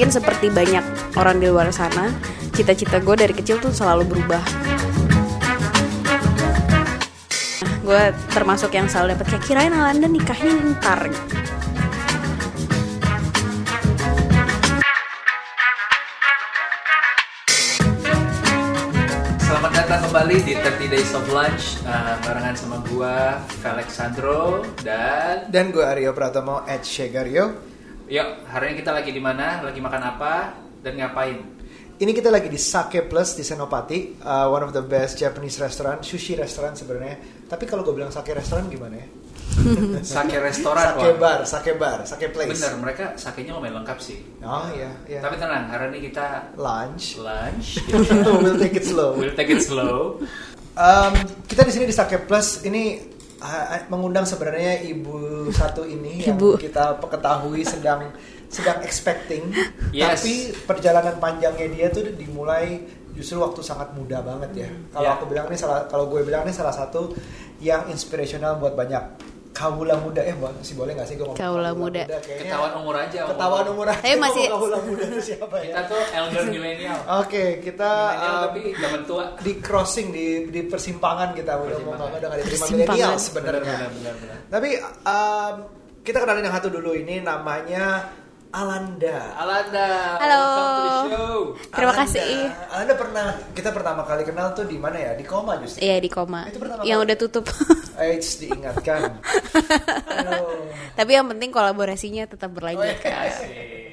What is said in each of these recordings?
mungkin seperti banyak orang di luar sana cita-cita gue dari kecil tuh selalu berubah nah, gue termasuk yang selalu dapet kayak kirain Alanda nikahnya ntar Selamat datang kembali di 30 Days of Lunch uh, barengan sama gua Felix Sandro dan Dan gue Aryo Pratomo at Shegario. Yuk hari ini kita lagi di mana? Lagi makan apa dan ngapain? Ini kita lagi di Sake Plus di Senopati, uh, one of the best Japanese restaurant, sushi restaurant sebenarnya. Tapi kalau gue bilang sake restaurant gimana ya? Sake restoran Sake wah. bar, sake bar, sake place. Bener, mereka sakenya lumayan lengkap sih. Oh iya, iya. Tapi tenang, hari ini kita Lunch. lunch. we'll take it slow. we'll take it slow. Um, kita di sini di Sake Plus ini uh, mengundang sebenarnya ibu satu ini yang Ibu. kita ketahui sedang sedang expecting, Yes. tapi perjalanan panjangnya dia tuh dimulai justru waktu sangat muda banget ya. Kalau Ya. aku bilang ini salah, kalau gue bilang ini salah satu yang inspirational buat banyak kawula muda eh boleh sih boleh nggak sih gue ngomong Kawula muda. kayaknya Ketahuan umur aja. umur. ketahuan umur aja Tapi masih- ngomong kawula muda itu siapa ya Kita tuh elder millennial. Oke, kita Millennial um, tapi zaman tua. di crossing di di persimpangan kita udah mau Persimpangan. udah nggak diterima milenial Benar, sebenarnya. benar, benar, benar. Tapi um, kita kenalin yang satu dulu ini namanya Alanda. Alanda, Halo. welcome to the show. Terima Alanda. kasih. Alanda pernah kita pertama kali kenal tuh di mana ya? Di koma justru. Iya di koma Itu pertama yang kali. udah tutup Eits diingatkan. Tapi yang penting kolaborasinya tetap berlanjut Oh, iya. kan.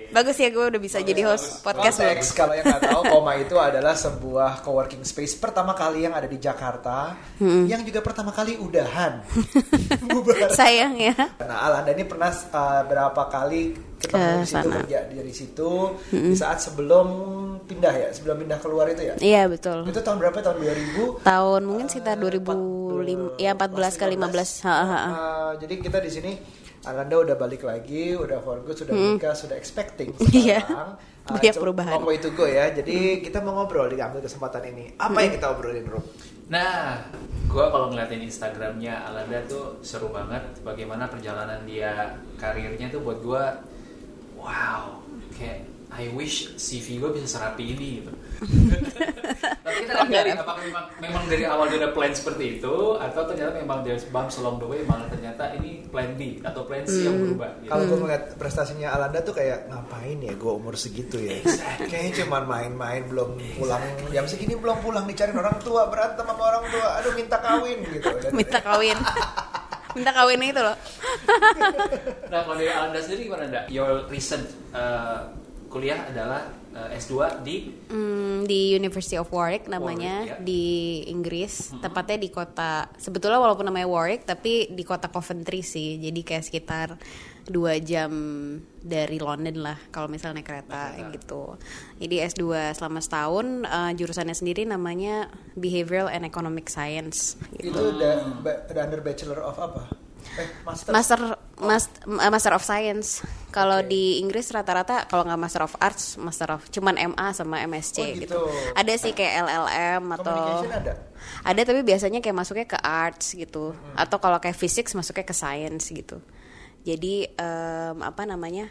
Bagus ya gue udah bisa jadi host podcast lo Konteks kalau yang nggak tahu Koma itu adalah sebuah coworking space pertama kali yang ada di Jakarta, yang juga pertama kali udahan. Sayang ya Nah, Alanda ini pernah uh, berapa kali ketemu Ke di situ kerja dari situ di saat sebelum pindah ya, sebelum pindah keluar itu ya. iya betul Itu tahun berapa? Tahun 2000. tahun mungkin sekitar 2005 ya 14 ke 15 Ha, ha, ha. Uh, jadi kita di sini Alanda udah balik lagi, udah for good, sudah nikah, sudah expecting Iya. sekarang. Uh, Banyak a perubahan. long way to go ya. Jadi kita mau ngobrol diambil kesempatan ini. Apa yang kita obrolin, Rum? Nah, gue kalau ngeliatin Instagramnya Alanda tuh seru banget. Bagaimana perjalanan dia karirnya tuh buat gue, wow, kayak I wish CV gue bisa serapi ini gitu. Tapi kita lihat dari apakah memang, memang dari awal dia ada plan seperti itu, atau ternyata memang there's bumps along the way, malah ternyata ini plan B atau plan C yang berubah. Gitu. Kalau gue melihat prestasinya Alanda tuh kayak ngapain ya gue umur segitu ya. Kayaknya cuma main-main belum pulang jam segini belum pulang dicari orang tua berantem sama orang tua. Aduh minta kawin gitu. Dan- minta kawin minta kawin itu loh Nah, kalau dari Alanda sendiri gimana, Nda? Your recent uh, kuliah adalah uh, S2 di Hmm, di University of Warwick namanya Warwick, ya. di Inggris tepatnya di kota sebetulnya walaupun namanya Warwick tapi di kota Coventry sih jadi kayak sekitar dua jam dari London lah kalau misalnya naik kereta kereta. gitu jadi S2 selama setahun eh, jurusannya sendiri namanya Behavioral and Economic Science gitu. Itu udah under bachelor of apa? Eh, master. Master mas- eh, Master of Science. Kalau Oke. di Inggris rata-rata kalau nggak Master of Arts, Master of cuman MA sama MSc Oh, gitu. gitu. Ada sih kayak LLM atau ada? ada tapi biasanya kayak masuknya ke arts gitu. Atau kalau kayak physics masuknya ke science gitu. Jadi em, apa namanya?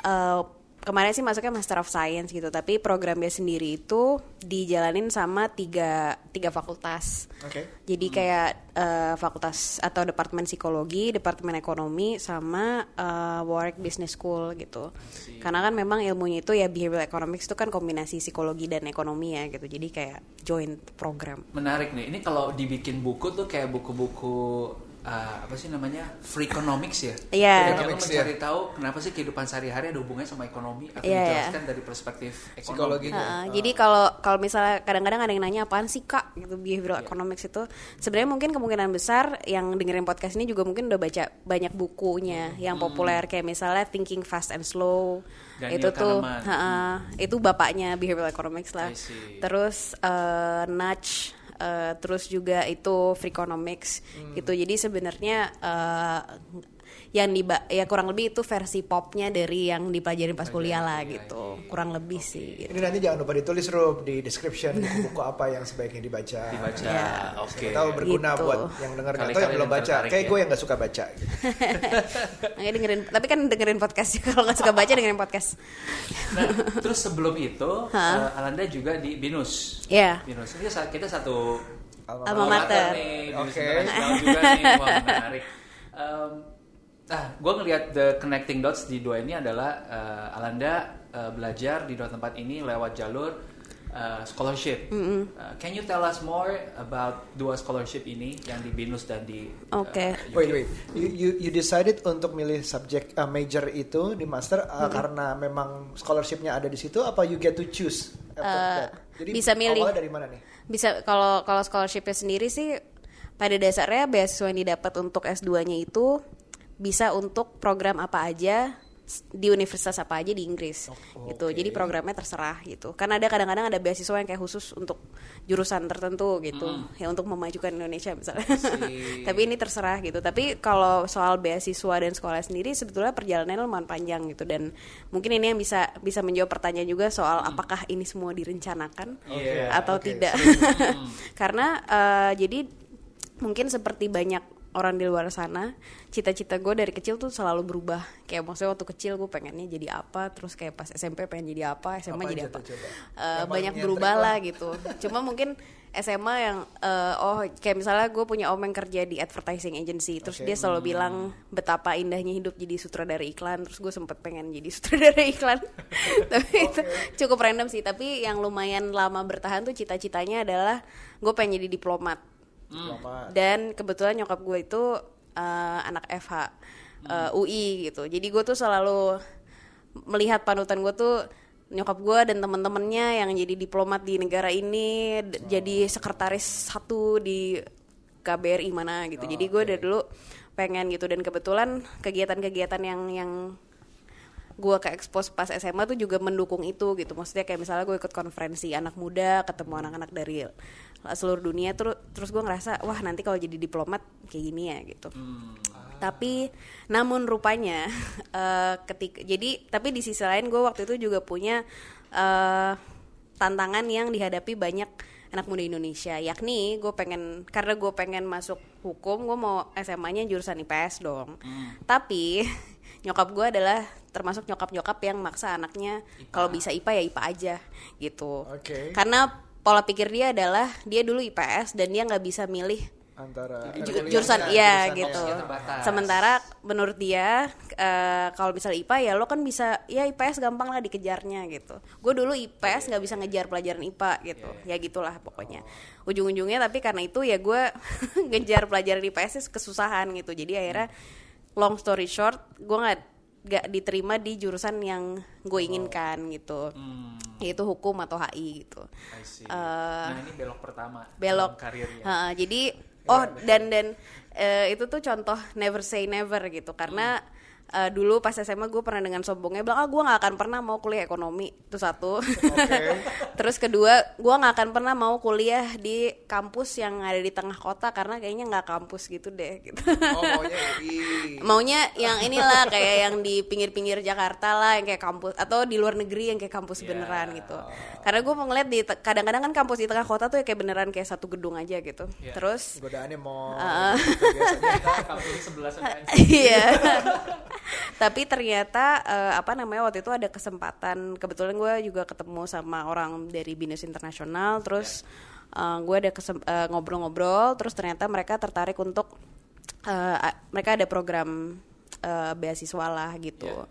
Eh, kemarin sih masuknya Master of Science gitu, tapi programnya sendiri itu dijalanin sama tiga tiga fakultas. Oke. Jadi kayak eh, fakultas atau departemen psikologi, departemen ekonomi, sama eh, Warwick Business School gitu. Karena kan memang ilmunya itu ya behavioral economics itu kan kombinasi psikologi dan ekonomi ya gitu. Jadi kayak joint program. menarik nih. Ini kalau dibikin buku tuh kayak buku-buku uh, apa sih namanya Freakonomics ya? Iya. Jadi lo Freakonomics, mencari tahu kenapa sih kehidupan sehari-hari ada hubungannya sama ekonomi atau Iya, dijelaskan dari perspektif Psikologi. ekonomi. Heeh, Jadi kalau kalau misalnya kadang-kadang ada yang nanya apaan sih kak? Gitu behavioral economics itu. Sebenarnya mungkin kemungkinan besar yang dengerin podcast ini juga mungkin udah baca banyak bukunya yang populer. Kayak misalnya Thinking Fast and Slow. Daniel itu tuh Kahneman. heeh, itu bapaknya behavioral economics lah. Terus eh, Nudge eh, terus juga itu Freakonomics. Gitu. Jadi sebenarnya eh, yang di ya kurang lebih itu versi popnya dari yang dipelajarin pas kuliah lah iya, gitu kurang lebih sih gitu. Ini nanti jangan lupa ditulis Rob di description buku-buku apa yang sebaiknya dibaca. dibaca Ya. oke Siapa tahu berguna Gitu. buat yang dengar atau yang belum baca. Kayak ya. gue yang gak suka baca. gitu. Makanya dengerin tapi kan dengerin podcast kalau nggak suka baca dengerin podcast nah terus sebelum itu eh, Alanda juga di binus ya binus ini kita satu Alma mater. nih binus Oke. internasional juga nih wah menarik Em, nah gue ngelihat the connecting dots di dua ini adalah eh, Alanda eh, belajar di dua tempat ini lewat jalur eh, scholarship. Eh, can you tell us more about dua scholarship ini yang di binus dan di Oke. UK? Wait, wait. You, you, you decided untuk milih subjek uh, major itu di master uh, karena memang scholarshipnya ada di situ apa you get to choose? after Uh, that? Jadi bisa milih. Awalnya dari mana nih? bisa kalau kalau scholarshipnya sendiri sih pada dasarnya beasiswa yang didapat untuk S2-nya itu bisa untuk program apa aja di universitas apa aja di Inggris Oh, gitu. Jadi programnya terserah gitu. Kan ada kadang-kadang ada beasiswa yang kayak khusus untuk jurusan tertentu gitu, ya untuk memajukan Indonesia misalnya. Tapi ini terserah gitu. Tapi kalau soal beasiswa dan sekolah sendiri sebetulnya perjalanannya lumayan panjang gitu dan mungkin ini yang bisa bisa menjawab pertanyaan juga soal apakah ini semua direncanakan Iya, atau oke, tidak. Karena eh, jadi mungkin seperti banyak orang di luar sana, cita-cita gue dari kecil tuh selalu berubah. Kayak maksudnya waktu kecil gue pengennya jadi apa, terus kayak pas SMP pengen jadi apa, SMA Apa jadi apa. coba? Eh, Yang paling banyak berubah lah. gitu. Cuma mungkin SMA yang eh, oh kayak misalnya gue punya om yang kerja di advertising agency, terus Oke. dia selalu bilang betapa indahnya hidup jadi sutradara iklan, terus gue sempet pengen jadi sutradara iklan. Tapi itu cukup random sih. Tapi yang lumayan lama bertahan tuh cita-citanya adalah gue pengen jadi diplomat Diploma. dan kebetulan nyokap gue itu eh, anak FH eh, UI gitu. Jadi gue tuh selalu melihat panutan gue tuh nyokap gue dan temen-temennya yang jadi diplomat di negara ini d- jadi sekretaris satu di KBRI mana gitu. Jadi gue dari dulu pengen gitu. Dan kebetulan kegiatan-kegiatan yang yang gue ke expose pas SMA tuh juga mendukung itu gitu. Maksudnya kayak misalnya gue ikut konferensi anak muda ketemu anak-anak dari seluruh dunia terus terus gue ngerasa wah nanti kalau jadi diplomat kayak gini ya gitu. Tapi namun rupanya eh ketika jadi tapi di sisi lain gue waktu itu juga punya eh tantangan yang dihadapi banyak anak muda Indonesia. Yakni gue pengen karena gue pengen masuk hukum gue mau SMA-nya jurusan IPS dong. Tapi nyokap gue adalah termasuk nyokap-nyokap yang maksa anaknya kalau bisa IPA ya IPA aja gitu. Oke. karena pola pikir dia adalah dia dulu IPS dan dia nggak bisa milih Antara Ju- jurusan iya jurusan gitu. Sementara menurut dia eh, kalau misalnya IPA ya lo kan bisa ya IPS gampang lah dikejarnya gitu. Gue dulu IPS nggak bisa ngejar pelajaran IPA gitu. Ya gitulah pokoknya. Ujung-ujungnya tapi karena itu ya gue ngejar pelajaran IPS kesusahan gitu. Jadi akhirnya long story short gue nggak nggak diterima di jurusan yang gue inginkan gitu. Hmm, Yaitu hukum atau HI gitu. Eh, nah ini belok pertama belok. karirnya. Ha, jadi oh dan dan eh, itu tuh contoh never say never gitu. Karena eh, dulu pas SMA gue pernah dengan sombongnya bilang ah gue nggak akan pernah mau kuliah ekonomi itu satu. Terus kedua gue nggak akan pernah mau kuliah di kampus yang ada di tengah kota karena kayaknya nggak kampus gitu deh gitu. Oh, maunya maunya yang inilah kayak yang di pinggir-pinggir Jakarta lah yang kayak kampus atau di luar negeri yang kayak kampus beneran gitu. Karena gue mau ngeliat di kadang-kadang kan kampus di tengah kota tuh ya kayak beneran kayak satu gedung aja gitu. Iya. terus Godaannya mau gitu biasanya. Kita kampus sebelah sana. iya tapi ternyata eh, apa namanya waktu itu ada kesempatan. Kebetulan gue juga ketemu sama orang dari binus internasional terus eh, gue ada eh, ngobrol-ngobrol terus ternyata mereka tertarik untuk a- mereka ada program eh, beasiswa lah gitu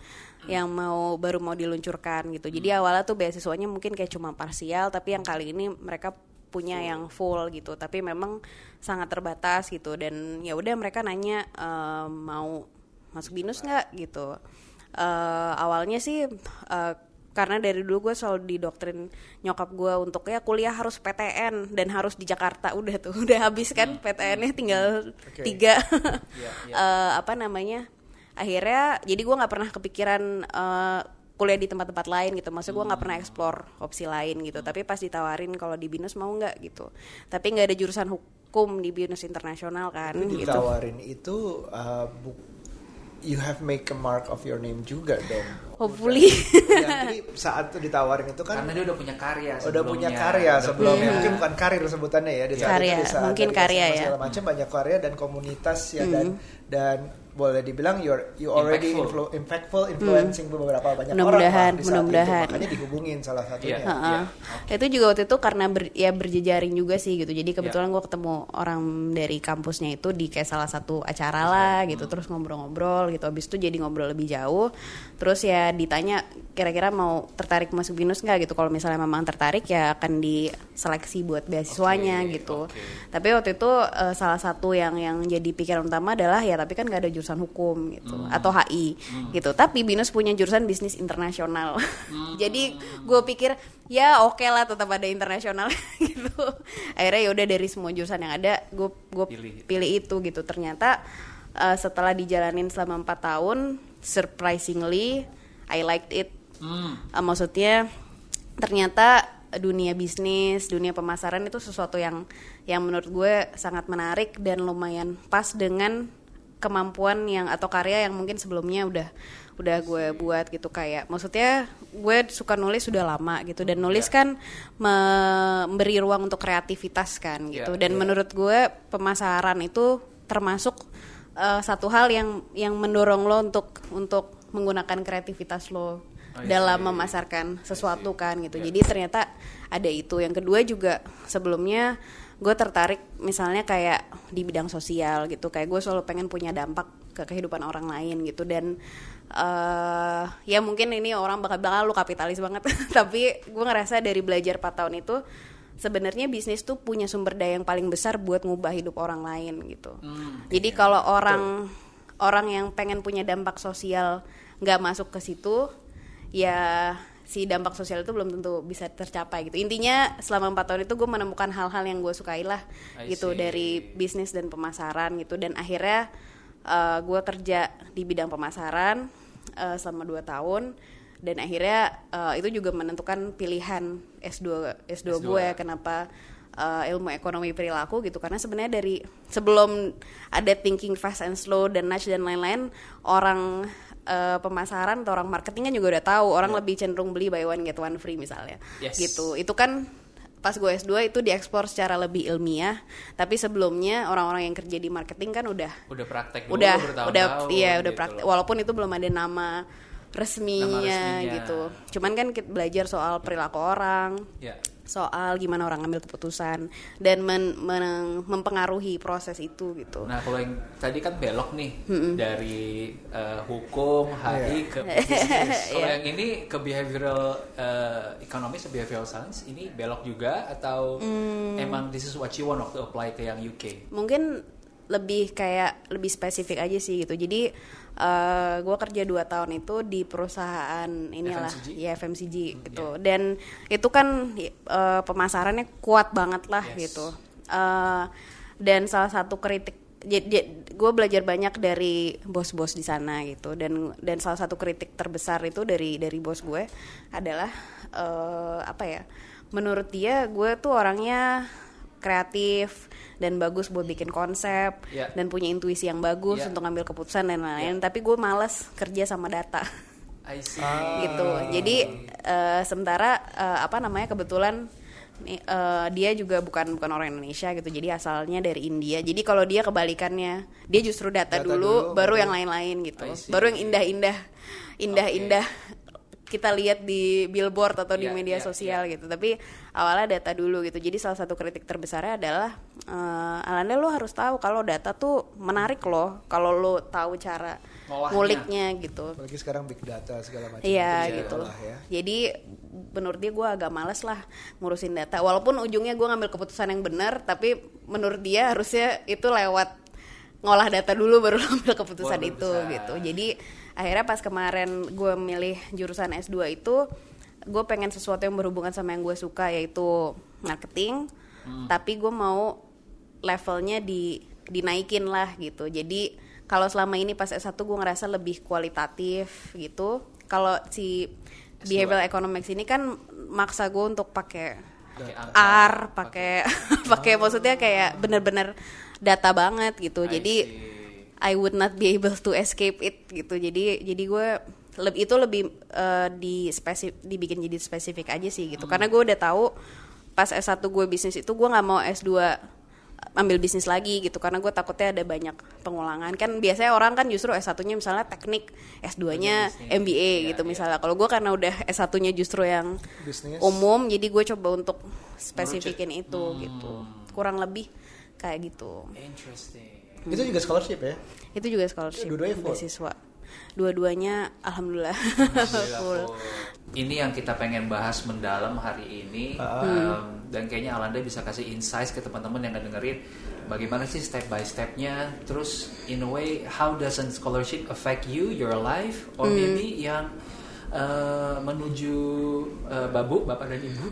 yang mau baru mau diluncurkan gitu. Jadi awalnya tuh beasiswanya mungkin kayak cuma parsial tapi yang kali ini mereka punya yang full gitu. Tapi memang sangat terbatas gitu. Dan ya udah mereka nanya eh, mau masuk binus nggak gitu. Eh, awalnya sih eh, karena dari dulu gue selalu didoktrin nyokap gue untuk ya kuliah harus PTN dan harus di Jakarta. Udah tuh udah habis kan PTN-nya tinggal Oke. tiga. Iya, iya. Eh, apa namanya akhirnya jadi gue nggak pernah kepikiran eh, kuliah di tempat-tempat lain gitu. Maksud gue nggak pernah explore opsi lain gitu. Tapi pas ditawarin kalau di binus mau nggak gitu. Tapi nggak ada jurusan hukum di binus internasional kan Itu gitu. ditawarin itu uh, bu- you have make a mark of your name juga dong. Hopefully. Ya, jadi saat itu ditawarin itu kan Karena dia udah punya karya udah sebelumnya. punya karya Udah sebelumnya punya- mungkin bukan karir sebutannya ya di saat Karya, itu di saat mungkin karya ya. segala macam banyak karya dan komunitas ya dan dan boleh dibilang you're you already Impactful. influ, impactful influencing beberapa banyak Hmm. Mudah-mudahan, orang mudah-mudahan. makanya dihubungin salah satunya Iya. Heeh. Itu juga waktu itu karena ber- ya berjejaring juga sih gitu. Jadi kebetulan gue ketemu orang dari kampusnya itu di kayak salah satu acara lah gitu. Terus ngobrol-ngobrol gitu. Habis itu jadi ngobrol lebih jauh. Terus ya ditanya kira-kira mau tertarik masuk binus nggak gitu. Kalau misalnya memang tertarik ya akan diseleksi buat beasiswanya Oke, gitu. oke. Tapi waktu itu eh, salah satu yang yang jadi pikiran utama adalah ya tapi kan nggak ada jurusan hukum gitu Hmm. atau HI gitu. Tapi binus punya jurusan bisnis internasional. Hmm. jadi gue pikir ya oke lah tetap ada internasional gitu. Akhirnya ya udah dari semua jurusan yang ada gue gue Pilih. pilih. itu gitu. Ternyata eh, setelah dijalanin selama empat tahun, surprisingly I liked it. Hmm. Eh, maksudnya ternyata dunia bisnis, dunia pemasaran itu sesuatu yang yang menurut gue sangat menarik dan lumayan pas dengan kemampuan yang atau karya yang mungkin sebelumnya udah udah gue buat gitu kayak maksudnya gue suka nulis sudah lama gitu dan nulis Ya. kan me- memberi ruang untuk kreativitas kan gitu Ya, dan menurut gue pemasaran itu termasuk eh, satu hal yang yang mendorong lo untuk untuk menggunakan kreativitas lo I dalam see. memasarkan sesuatu see. kan gitu. Yeah. Jadi ternyata ada itu. Yang kedua juga sebelumnya gue tertarik misalnya kayak di bidang sosial gitu. Kayak gue selalu pengen punya dampak ke kehidupan orang lain gitu dan eh ya mungkin ini orang bakal bakal lu kapitalis banget. Tapi gue ngerasa dari belajar 4 tahun itu sebenarnya bisnis tuh punya sumber daya yang paling besar buat ngubah hidup orang lain gitu. Hmm, Jadi kalau orang orang yang pengen punya dampak sosial nggak masuk ke situ, ya si dampak sosial itu belum tentu bisa tercapai gitu. Intinya selama empat tahun itu gue menemukan hal-hal yang gue sukai lah gitu dari bisnis dan pemasaran gitu. Dan akhirnya eh, gue kerja di bidang pemasaran eh, selama dua tahun. Dan akhirnya eh, itu juga menentukan pilihan S2 S2, S2. gue kenapa uh, ilmu ekonomi perilaku gitu karena sebenarnya dari sebelum ada thinking fast and slow dan nudge dan lain-lain orang uh, pemasaran atau orang marketing kan juga udah tahu orang lebih cenderung beli buy one get one free misalnya Yes. gitu itu kan pas gue S2 itu diekspor secara lebih ilmiah tapi sebelumnya orang-orang yang kerja di marketing kan udah Udah praktek dulu udah udah iya udah gitu praktek loh. walaupun itu belum ada nama resminya, resminya. gitu cuman kan kita belajar soal perilaku orang Ya. soal gimana orang ngambil keputusan dan men- men- mempengaruhi proses itu gitu. Nah kalau yang tadi kan belok nih dari eh, hukum, HI ke bisnis. Kalau Iya. yang ini ke behavioral eh, economics, behavioral science, ini belok juga atau Hmm. emang this is what you want waktu apply ke yang UK? Mungkin lebih kayak lebih spesifik aja sih gitu. Jadi eh gue kerja dua tahun itu di perusahaan inilah FMCG? ya FMCG gitu. Dan itu kan eh, pemasarannya kuat banget lah Yes. gitu. Eh, dan salah satu kritik gue belajar banyak dari bos-bos di sana gitu dan dan salah satu kritik terbesar itu dari dari bos gue adalah eh, apa ya menurut dia gue tuh orangnya kreatif dan bagus buat bikin konsep Ya. dan punya intuisi yang bagus Ya. untuk ngambil keputusan dan lain-lain tapi gue males kerja sama data I see. gitu. Jadi eh, sementara eh, apa namanya kebetulan eh, dia juga bukan bukan orang Indonesia gitu. Jadi asalnya dari India. Jadi kalau dia kebalikannya, dia justru data, Data dulu, dulu, baru yang lain-lain gitu. Baru yang indah-indah, indah-indah kita lihat di billboard atau di Iya, media iya, sosial gitu. Tapi awalnya data dulu gitu. Jadi salah satu kritik terbesarnya adalah eh, Alanda lo harus tahu kalau data tuh menarik loh. Kalau lo tahu cara Ngolahnya. nguliknya gitu. apalagi sekarang big data segala macam Iya itu gitu. olah ya Jadi menurut dia gue agak males lah ngurusin data. Walaupun ujungnya gue ngambil keputusan yang benar, tapi menurut dia harusnya itu lewat ngolah data dulu baru lo ambil keputusan Baru itu bisa. gitu. Jadi akhirnya pas kemarin gue milih jurusan S2 itu, gue pengen sesuatu yang berhubungan sama yang gue suka yaitu marketing. Hmm. Tapi gue mau levelnya di dinaikin lah gitu. Jadi kalau selama ini pas S1 gue ngerasa lebih kualitatif gitu. Kalau si behavioral economics ini kan maksa gue untuk pakai R, pakai pakai maksudnya kayak bener-bener data banget gitu. I Jadi see. I would not be able to escape it gitu. Jadi jadi gue lebih itu lebih eh, di spesif dibikin jadi spesifik aja sih gitu. Karena gue udah tahu pas S1 gue bisnis itu gue nggak mau S2 ambil bisnis lagi gitu. Karena gue takutnya ada banyak pengulangan. Kan biasanya orang kan justru S1-nya misalnya teknik S2-nya Bisnis. MBA Iya, gitu iya. misalnya. Kalau gue karena udah S1-nya justru yang Bisnis. umum jadi gue coba untuk spesifikin itu gitu. Kurang lebih kayak gitu. Interesting. Itu juga scholarship ya? itu juga scholarship Dua-duanya full? beasiswa dua-duanya alhamdulillah. Full. Ini yang kita pengen bahas mendalam hari ini. Ah. Um, dan kayaknya Alanda bisa kasih insights ke teman-teman yang ngedengerin bagaimana sih step by stepnya? Terus in a way how does a scholarship affect you your life? Or Hmm. maybe yang uh, menuju uh, babu bapak dan ibu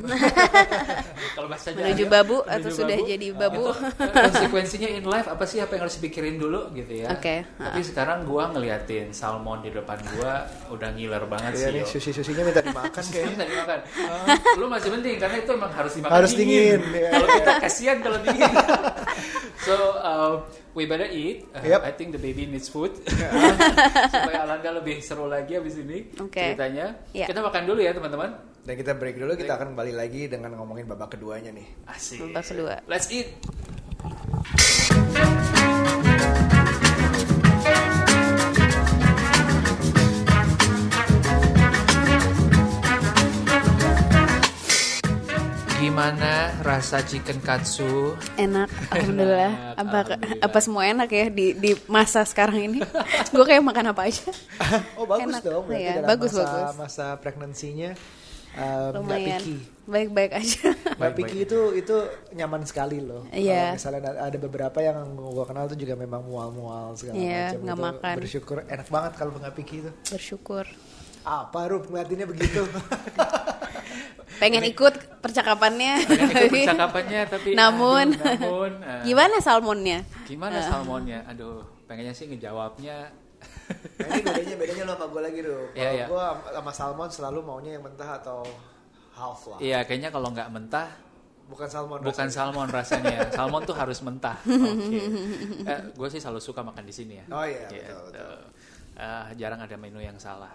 kalau bahasanya Menuju babu menuju atau sudah jadi babu? itu, uh, konsekuensinya in life apa sih apa yang harus dipikirin dulu gitu ya Oke, tapi sekarang gua ngeliatin salmon di depan gua udah ngiler banget Iya sih nih, yo. sushi-susinya minta dimakan Kan kayaknya. tadi makan. Lu masih penting karena itu emang harus dimakan Harus dingin, iya. Kalau kita kasihan kalau dingin. so uh, we better eat. Uh, Yep. I think the baby needs food. Supaya Alanda lebih seru lagi abis ini Oke. ceritanya. Iya. Kita makan dulu ya teman-teman. Dan kita break dulu, kita akan kembali lagi dengan ngomongin babak keduanya nih. Asik. Babak kedua. Let's eat. Gimana rasa chicken katsu? enak alhamdulillah Enak, apa alhamdulillah. apa semua enak ya di di masa sekarang ini gue kayak makan apa aja oh bagus Enak. dong, berarti Iya, dalam bagus, masa, bagus. masa pregnancy-nya um, nggak lumayan picky. baik-baik aja Mbak. Piki itu itu nyaman sekali loh. Iya. Kalau misalnya ada- beberapa yang gue kenal tuh juga memang mual-mual segala Iya, macam. nggak Itu makan. Bersyukur enak banget kalau Mbak Piki itu. bersyukur Apa Rup ngeliatinnya begitu? pengen ikut percakapannya Pengen ikut percakapannya tapi Namun. aduh, namun uh, gimana salmonnya Gimana salmonnya? Aduh, pengennya sih ngejawabnya. Nah, ini bedanya bedanya lo sama gue lagi. Kalau Iya, iya. gue sama salmon selalu maunya yang mentah atau half lah. Iya, kayaknya kalau nggak mentah, Bukan salmon. bukan rasanya. salmon rasanya. salmon tuh harus mentah. Oke. Eh, gue sih selalu suka makan di sini ya. Oh iya, Gitu. betul, betul. Eh, jarang ada menu yang salah.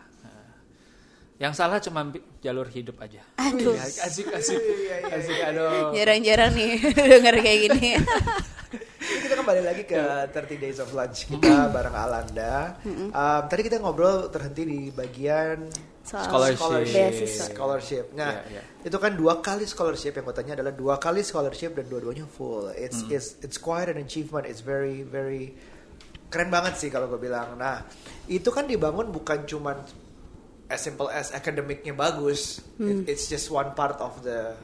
Yang salah cuma jalur hidup aja. Aduh. Iya, asik, asik, Iya, iya, asik. Aduh. jarang-jarang nih denger kayak gini kita kembali lagi ke 30 Days of Lunch kita bareng Alanda. Um, tadi kita ngobrol terhenti di bagian Scholarship. beasiswa. scholarship. Nah, Iya, iya. itu kan dua kali scholarship yang gue tanya adalah dua kali scholarship dan dua-duanya full. It's Hmm. it's it's quite an achievement. It's very very keren banget sih kalau gue bilang. Nah, itu kan dibangun bukan cuman as simple as akademiknya bagus. It- it's just one part of the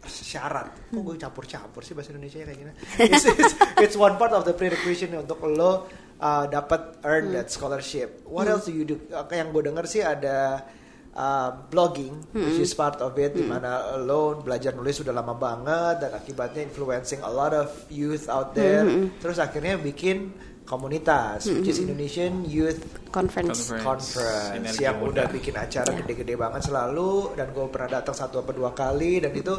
syarat. Kok gue campur-campur sih bahasa Indonesia kayak gini? It's, it's, it's one part of the prerequisite untuk lo uh, dapat earn that scholarship. What else do you do? Uh, yang gue denger sih ada uh, blogging, which is part of it, di mana lo belajar nulis sudah lama banget dan akibatnya influencing a lot of youth out there. Terus akhirnya bikin komunitas, which is Indonesian Youth conference Conference. conference yang muda. udah bikin acara gede-gede banget selalu dan gue pernah datang satu apa dua kali dan itu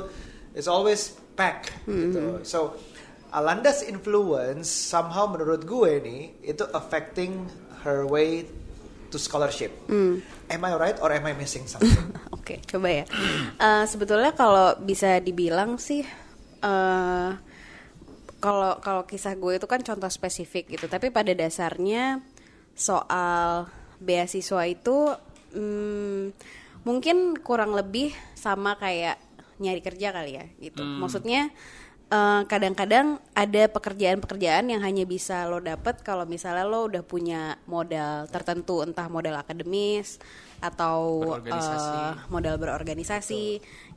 it's always pack gitu. So Alanda's influence somehow menurut gue nih itu affecting her way to scholarship. Am I right or am I missing something? Oke, coba ya. Eh, sebetulnya kalau bisa dibilang sih, eh kalau kalau kisah gue itu kan contoh spesifik gitu. Tapi pada dasarnya soal beasiswa itu hmm, mungkin kurang lebih sama kayak nyari kerja kali ya gitu. Maksudnya eh, kadang-kadang ada pekerjaan-pekerjaan yang hanya bisa lo dapet kalau misalnya lo udah punya modal tertentu, entah modal akademis atau Berorganisasi. eh, modal berorganisasi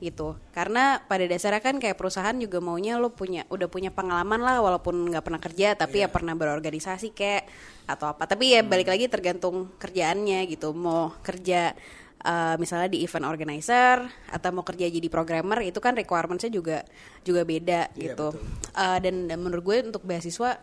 gitu. Karena pada dasarnya kan kayak perusahaan juga maunya lo punya udah punya pengalaman lah walaupun nggak pernah kerja tapi ya pernah berorganisasi kayak atau apa. Tapi ya balik lagi tergantung kerjaannya gitu. Mau kerja eh, misalnya di event organizer atau mau kerja jadi programmer itu kan requirementsnya juga juga beda Iya, gitu. betul. Eh, dan, dan menurut gue untuk beasiswa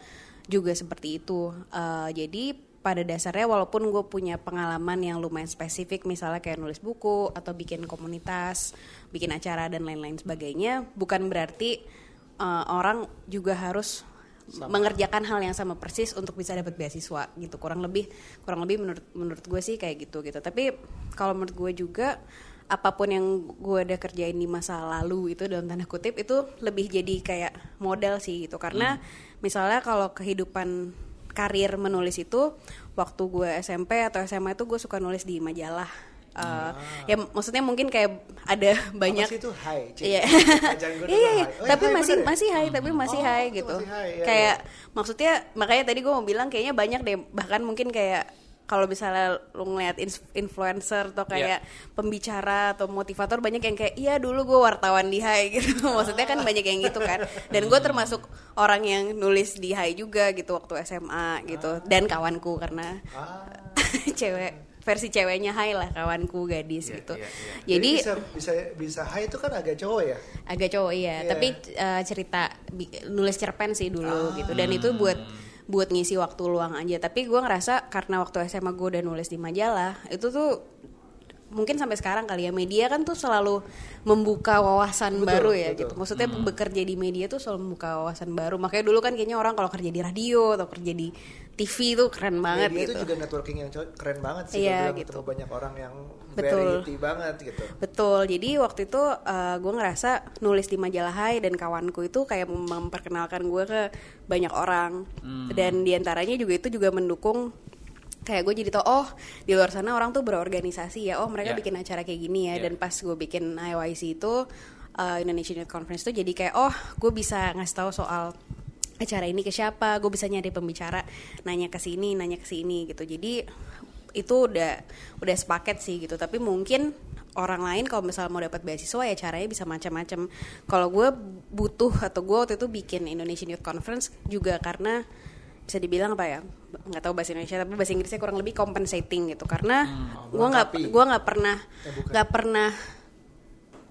juga seperti itu. Eh, jadi pada dasarnya walaupun gue punya pengalaman yang lumayan spesifik misalnya kayak nulis buku atau bikin komunitas bikin acara dan lain-lain sebagainya bukan berarti eh, orang juga harus mengerjakan hal yang sama persis untuk bisa dapat beasiswa gitu. Kurang lebih kurang lebih menurut menurut gue sih kayak gitu gitu. Tapi kalau menurut gue juga apa pun yang gue udah kerjain di masa lalu itu dalam tanda kutip itu lebih jadi kayak modal sih gitu. Karena misalnya kalau kehidupan karir menulis itu waktu gue SMP atau SMA itu gue suka nulis di majalah Uh, ya maksudnya mungkin kayak ada banyak Apa sih itu high? Iya. Iya, iya. ya, tapi masih ya? masih high, tapi masih Oh, high itu gitu. masih high, iya, kayak maksudnya makanya tadi gue mau bilang kayaknya banyak deh bahkan mungkin kayak kalau misalnya lu ngeliat influencer atau kayak pembicara atau motivator banyak yang kayak iya dulu gue wartawan di Hai gitu. Maksudnya kan banyak yang gitu kan. Dan gue termasuk orang yang nulis di Hai juga gitu waktu SMA gitu. Dan kawanku karena Ah. cewek versi ceweknya Hai lah kawanku gadis Iya, gitu. iya, iya. jadi bisa bisa bisa high itu kan agak cowok ya. agak cowok iya. Iya. tapi uh, cerita nulis cerpen sih dulu gitu. Dan itu buat buat ngisi waktu luang aja. Tapi gue ngerasa karena waktu SMA gue udah nulis di majalah itu tuh mungkin sampai sekarang kali ya media kan tuh selalu membuka wawasan Betul, baru ya betul. gitu. Maksudnya bekerja di media tuh selalu membuka wawasan baru. Makanya dulu kan kayaknya orang kalau kerja di radio atau kerja di TV tuh keren banget Media gitu itu juga networking yang keren banget sih. Iya, bilang gitu. ketemu banyak orang yang Betul. variety banget gitu. Betul, jadi waktu itu gue ngerasa nulis di majalah Hai dan kawanku itu kayak memperkenalkan gue ke banyak orang dan di antaranya juga itu juga mendukung kayak gue jadi tau oh di luar sana orang tuh berorganisasi ya oh mereka Ya. bikin acara kayak gini ya Ya. dan pas gue bikin IYC itu uh, Indonesian Youth Conference tuh jadi kayak oh gue bisa ngasih tahu soal acara ini ke siapa? Gue bisa nyari pembicara. Nanya ke sini nanya ke sini gitu. Jadi itu udah udah sepaket sih gitu. Tapi mungkin orang lain kalau misalnya mau dapat beasiswa ya caranya bisa macam-macam. Kalau gue butuh atau gue waktu itu bikin Indonesian Youth Conference juga karena bisa dibilang apa ya nggak tahu bahasa Indonesia tapi bahasa Inggrisnya kurang lebih compensating gitu. Karena gue nggak gue nggak pernah Eh, nggak pernah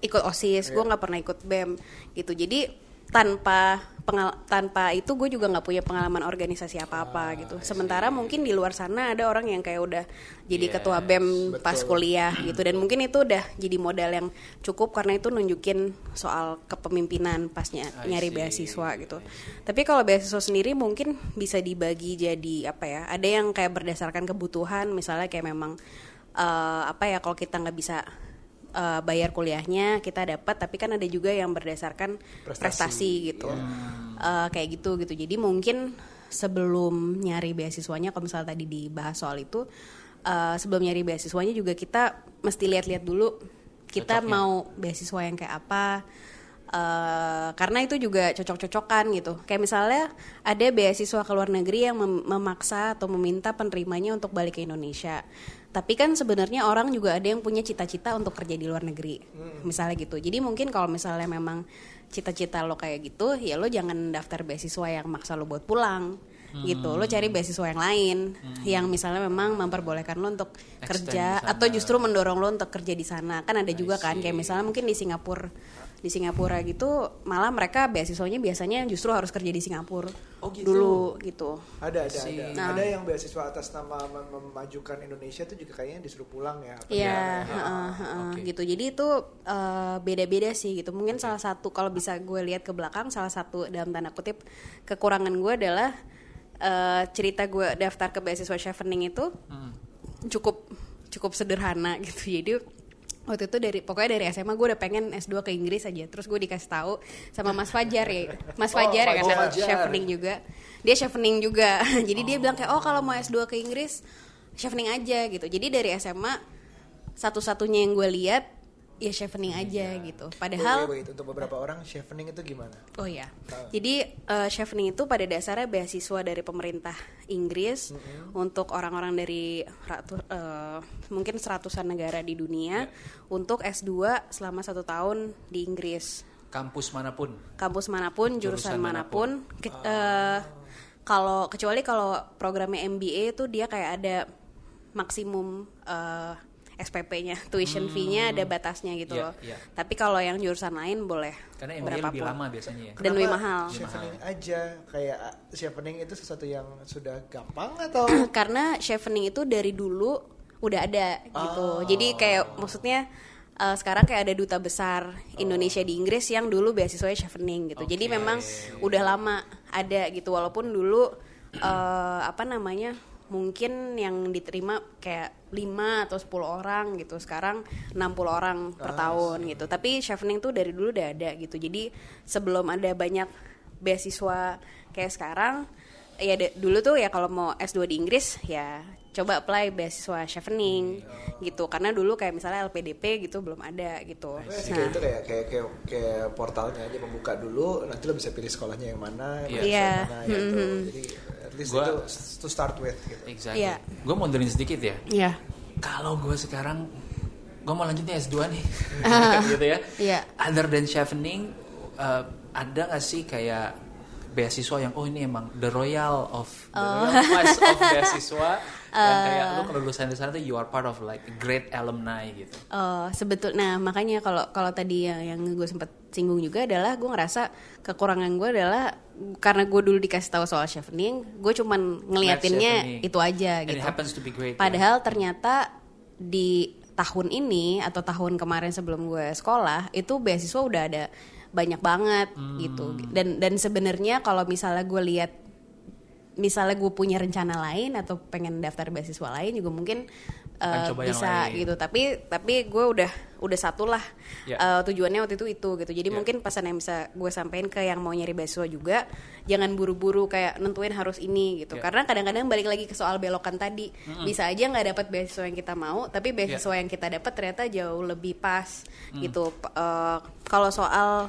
ikut osis gue nggak pernah ikut bem gitu. Jadi tanpa pengal tanpa itu gue juga nggak punya pengalaman organisasi apa apa gitu. Sementara mungkin di luar sana ada orang yang kayak udah jadi Yes, ketua bem pas betul. kuliah gitu. Dan mungkin itu udah jadi modal yang cukup karena itu nunjukin soal kepemimpinan pasnya nyari see. beasiswa gitu. Tapi kalau beasiswa sendiri mungkin bisa dibagi jadi apa ya ada yang kayak berdasarkan kebutuhan. Misalnya kayak memang eh, apa ya kalau kita nggak bisa eh, bayar kuliahnya kita dapat tapi kan ada juga yang berdasarkan Prestasi. prestasi, gitu. Eh, kayak gitu gitu. Jadi mungkin sebelum nyari beasiswanya kalau misalnya tadi dibahas soal itu eh, sebelum nyari beasiswanya juga kita mesti lihat-lihat dulu kita Cocoknya. mau beasiswa yang kayak apa. Eh, karena itu juga cocok-cocokan gitu. Kayak misalnya ada beasiswa ke luar negeri yang mem- memaksa atau meminta penerimanya untuk balik ke Indonesia tapi kan sebenarnya orang juga ada yang punya cita-cita untuk kerja di luar negeri misalnya gitu. Jadi mungkin kalau misalnya memang cita-cita lo kayak gitu ya lo jangan daftar beasiswa yang maksa lo buat pulang gitu. Lo cari beasiswa yang lain yang misalnya memang memperbolehkan lo untuk Extend kerja atau justru mendorong lo untuk kerja di sana. Kan ada juga kan kayak misalnya mungkin di Singapura di Singapura gitu malah mereka beasiswanya biasanya justru harus kerja di Singapura Oh, gitu. dulu gitu Ada ada Si- ada. Nah. Ada yang beasiswa atas nama mem- memajukan Indonesia itu juga kayaknya disuruh pulang ya. Iya, ya? heeh, heeh, oke. gitu. Jadi itu eh, beda-beda sih gitu. Mungkin salah satu kalau bisa gue lihat ke belakang, salah satu dalam tanda kutip kekurangan gue adalah eh, cerita gue daftar ke beasiswa chevening itu Hmm. cukup cukup sederhana gitu. Jadi waktu itu dari pokoknya dari SMA gue udah pengen S2 ke Inggris aja. Terus gue dikasih tahu sama Mas Fajar ya. Mas Oh, Fajar ya karena Fajar. chevening juga. Dia chevening juga. Jadi dia bilang kayak oh kalau mau S2 ke Inggris chevening aja gitu. Jadi dari SMA satu-satunya yang gue lihat ya chevening aja gitu. Padahal Wait, wait, wait. untuk beberapa orang chevening itu gimana? Oh ya, jadi uh, chevening itu pada dasarnya beasiswa dari pemerintah Inggris untuk orang-orang dari ratu, uh, mungkin seratusan negara di dunia untuk S2 selama satu tahun di Inggris. kampus mana pun Kampus mana pun, jurusan, Jurusan mana pun. Ke- uh, kalau kecuali kalau programnya MBA itu dia kayak ada maksimum uh, SPP-nya, tuition fee-nya ada batasnya gitu Iya, loh. iya. Tapi kalau yang jurusan lain boleh karena MBA berapapun. lebih lama biasanya ya Dan lebih mahal. Chevening aja kayak ah, chevening itu sesuatu yang sudah gampang atau karena chevening itu dari dulu udah ada gitu. Oh. Jadi kayak maksudnya uh, sekarang kayak ada duta besar Indonesia di Inggris yang dulu beasiswanya chevening gitu. Jadi Oke. memang udah lama ada gitu walaupun dulu eh, apa namanya mungkin yang diterima kayak 5 atau 10 orang gitu. Sekarang 60 orang per tahun gitu. Tapi chevening tuh dari dulu udah ada gitu. Jadi sebelum ada banyak beasiswa kayak sekarang ya de- dulu tuh ya kalau mau S2 di Inggris ya coba apply beasiswa chevening gitu. Karena dulu kayak misalnya LPDP gitu belum ada gitu. Nah, nah itu kayak kayak kayak kayak portalnya aja membuka dulu, nanti lo bisa pilih sekolahnya yang mana, Iya. yang Iya. mana gitu. Jadi at least Gua- itu to start with gitu. Exactly. Iya. Gue mundurin sedikit ya. ya Kalau gue sekarang gue mau lanjutnya S2 nih, Ah. gitu ya. Iya. Other than chevening, uh, ada gak sih kayak beasiswa yang oh ini emang the royal of the Oh. royal class of beasiswa yang Uh. kayak lu kalau lulusan di sana tuh you are part of like a great alumni gitu. Eh, sebetul nah makanya kalau kalau tadi yang, yang gue sempat singgung juga adalah gue ngerasa kekurangan gue adalah karena gue dulu dikasih tahu soal chevening gue cuman ngeliatinnya itu aja And it gitu happens to be great. padahal ternyata di tahun ini atau tahun kemarin sebelum gue sekolah itu beasiswa udah ada banyak banget Hmm. gitu dan dan sebenarnya kalau misalnya gue lihat misalnya gue punya rencana lain atau pengen daftar beasiswa lain juga mungkin uh, bisa gitu tapi tapi gue udah udah satu lah Ya. uh, tujuannya waktu itu itu gitu jadi Ya. mungkin pesan yang bisa gue sampaikan ke yang mau nyari beasiswa juga jangan buru-buru kayak nentuin harus ini gitu Ya. karena kadang-kadang balik lagi ke soal belokan tadi bisa aja nggak dapat beasiswa yang kita mau tapi Ya. beasiswa yang kita dapat ternyata jauh lebih pas gitu P- uh, kalau soal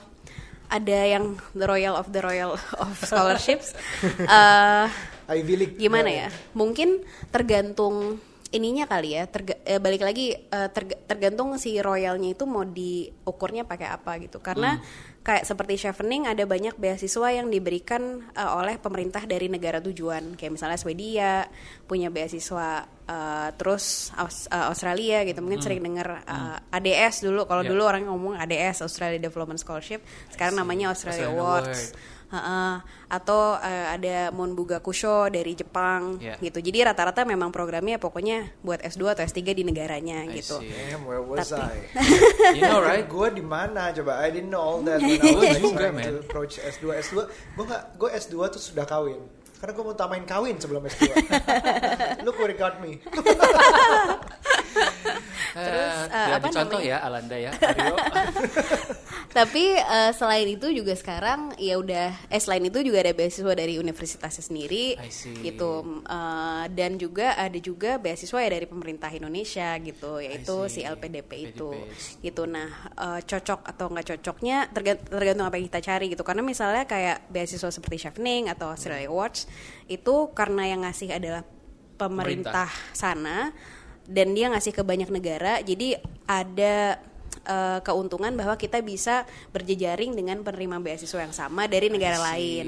ada yang the royal of the royal of scholarships. Uh, Ivy League. gimana Iya. ya? mungkin tergantung ininya kali ya. Terga- eh, balik lagi eh, terga- tergantung si royalnya itu mau diukurnya pakai apa gitu. Karena kayak seperti chevening ada banyak beasiswa yang diberikan eh, oleh pemerintah dari negara tujuan. Kayak misalnya Swedia punya beasiswa eh, terus Aus- eh, Australia gitu. Mungkin sering dengar eh, ADS dulu. Kalau Ya. dulu orang ngomong ADS Australia Development Scholarship. Sekarang namanya Australia Awards. Award. Heeh. atau eh, ada Monbuga Kusho dari Jepang Yeah. gitu. Jadi rata-rata memang programnya pokoknya buat S2 atau S3 di negaranya I gitu. see. Damn, where was Tapi- I? You know right? gue di mana coba? I didn't know all that when I Gua was juga, trying man. to approach S2. S2, gue nggak, gue S2 tuh sudah kawin. Karena gue mau tamain kawin sebelum S2. Look where it got me. Terus, ya, apa dicontoh namanya? ya Alanda ya. Tapi eh, selain itu juga sekarang ya udah eh selain itu juga ada beasiswa dari universitasnya sendiri gitu. Eh, dan juga ada juga beasiswa ya dari pemerintah Indonesia gitu yaitu si LPDP itu. Gitu. Nah, eh, cocok atau nggak cocoknya terga- tergantung apa yang kita cari gitu. Karena misalnya kayak beasiswa seperti Chevening atau Australia Awards itu karena yang ngasih adalah pemerintah sana dan dia ngasih ke banyak negara jadi ada eh, keuntungan bahwa kita bisa berjejaring dengan penerima beasiswa yang sama dari negara lain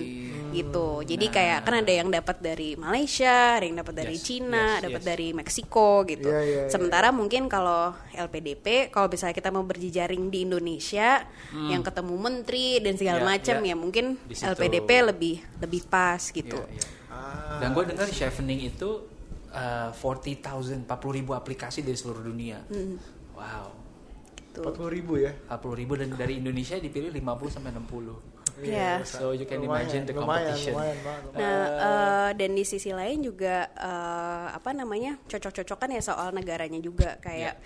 gitu jadi Nah. kayak kan ada yang dapat dari Malaysia ada yang dapat dari Yes, Cina yes, dapat yes. dari Meksiko gitu Iya, iya, iya. sementara mungkin kalau LPDP kalau misalnya kita mau berjejaring di Indonesia yang ketemu menteri dan segala Hmm. Ya, macam ya. ya mungkin. LPDP lebih lebih pas gitu Iya, iya. Ah. Dan gue dengar chevening itu uh, 40.000, 40 ribu aplikasi dari seluruh dunia. Hmm. Wow. Tuh. 40 ribu ya? 40 ribu dan dari Indonesia dipilih 50 sampai 60. Iya. So you can Lumayan, imagine the competition. Lumayan, lumayan, lumayan. Nah, eh, dan di sisi lain juga eh, apa namanya cocok-cocokan ya soal negaranya juga kayak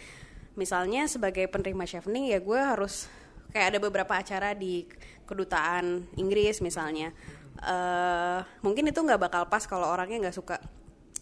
misalnya sebagai penerima chevening ya gue harus kayak ada beberapa acara di kedutaan Inggris misalnya eh mungkin itu nggak bakal pas kalau orangnya nggak suka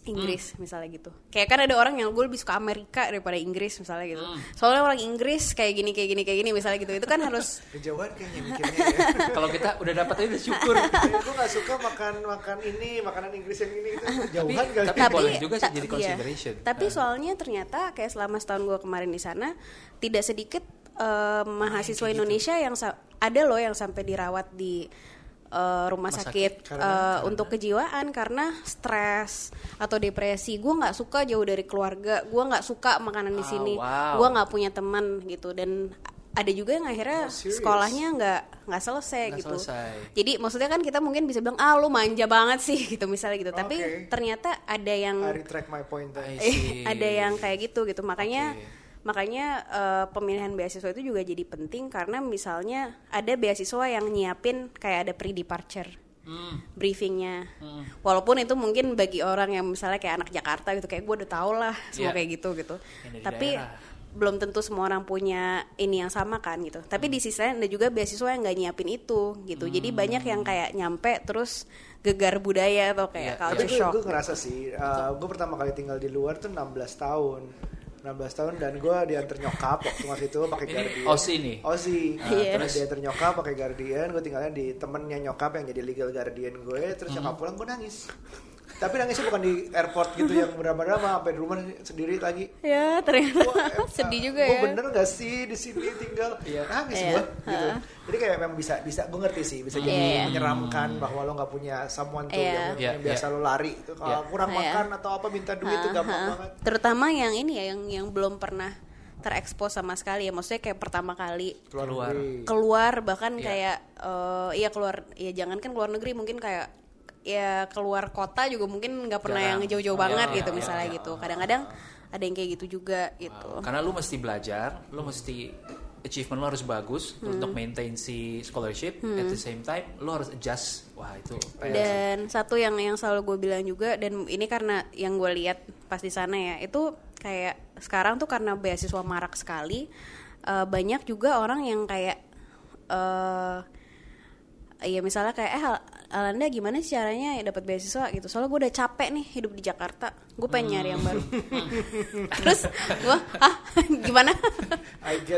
Inggris misalnya gitu kayak kan ada orang yang gue lebih suka Amerika daripada Inggris misalnya gitu soalnya orang Inggris kayak gini kayak gini kayak gini misalnya gitu itu kan harus Kejauhan kayaknya mikirnya ya. Kalau kita udah dapat aja udah syukur. gue gak suka makan makan ini makanan Inggris yang ini itu jauhan kali. tapi boleh juga sih jadi iya. consideration. Tapi Nah. soalnya ternyata kayak selama setahun gue kemarin di sana tidak sedikit eh, mahasiswa gitu. Indonesia yang ada loh yang sampai dirawat di eh, rumah Rumah sakit, sakit. Karena- eh, karena? untuk kejiwaan karena stres atau depresi. Gue nggak suka jauh dari keluarga. Gue nggak suka makanan di Ah, sini. wow. Gue nggak punya teman gitu dan ada juga yang akhirnya Oh, serious? sekolahnya nggak nggak selesai Nggak gitu. selesai. Jadi maksudnya kan kita mungkin bisa bilang ah lu manja banget sih gitu misalnya gitu. Tapi Oke. ternyata ada yang I retract my point I see. ada yang kayak gitu gitu makanya Oke. Makanya eh, pemilihan beasiswa itu juga jadi penting karena misalnya ada beasiswa yang nyiapin kayak ada pre departure briefingnya. Walaupun itu mungkin bagi orang yang misalnya kayak anak Jakarta gitu kayak gue udah tau lah semua Iya. kayak gitu gitu. Tapi daerah. belum tentu semua orang punya ini yang sama kan gitu. Tapi di sisi lain ada juga beasiswa yang nggak nyiapin itu gitu. Jadi banyak yang kayak nyampe terus gegar budaya atau kayak Iya, culture shock. gue ngerasa sih, gue pertama kali tinggal di luar tuh 16 tahun. 16 tahun dan gue diantar nyokap waktu masih itu pakai Guardian. Aussie nih? Aussie. Iya. Terus diantar nyokap pakai Guardian, gue tinggalnya di temennya nyokap yang jadi legal Guardian gue. Terus nyokap Hmm. pulang gue nangis. Tapi nangisnya bukan di airport gitu yang drama-drama sampai di rumah sendiri lagi. ya ternyata sedih juga Gue ya bener gak sih di sini tinggal Iya. nangis Iya. gue gitu. Jadi kayak memang bisa bisa gue ngerti sih bisa jadi Iya. menyeramkan bahwa lo nggak punya someone tuh Iya. yang, Iya, yang biasa iya. lo lari itu kalau Iya. kurang Iya. makan atau apa minta duit tuh gampang Ha-ha. banget. terutama yang ini ya yang yang belum pernah terekspos sama sekali ya maksudnya kayak pertama kali Keluar. negeri. keluar bahkan Iya. kayak eh iya keluar ya jangan kan keluar negeri mungkin kayak ya keluar kota juga mungkin nggak pernah Jarang. yang jauh-jauh Oh, banget iya, gitu iya, misalnya iya. gitu kadang-kadang ada yang kayak gitu juga gitu Karena lu mesti belajar, lu mesti achievement lo harus bagus Hmm. untuk maintain si scholarship. At the same time, lu harus adjust. Wah itu sih. dan satu yang yang selalu gue bilang juga dan ini karena yang gue lihat pas di sana ya itu kayak sekarang tuh karena beasiswa marak sekali eh, banyak juga orang yang kayak eh Iya misalnya kayak eh Alanda gimana sih caranya ya dapat beasiswa gitu. Soalnya gue udah capek nih hidup di Jakarta. Gue pengen nyari yang baru. Terus gue ah gimana?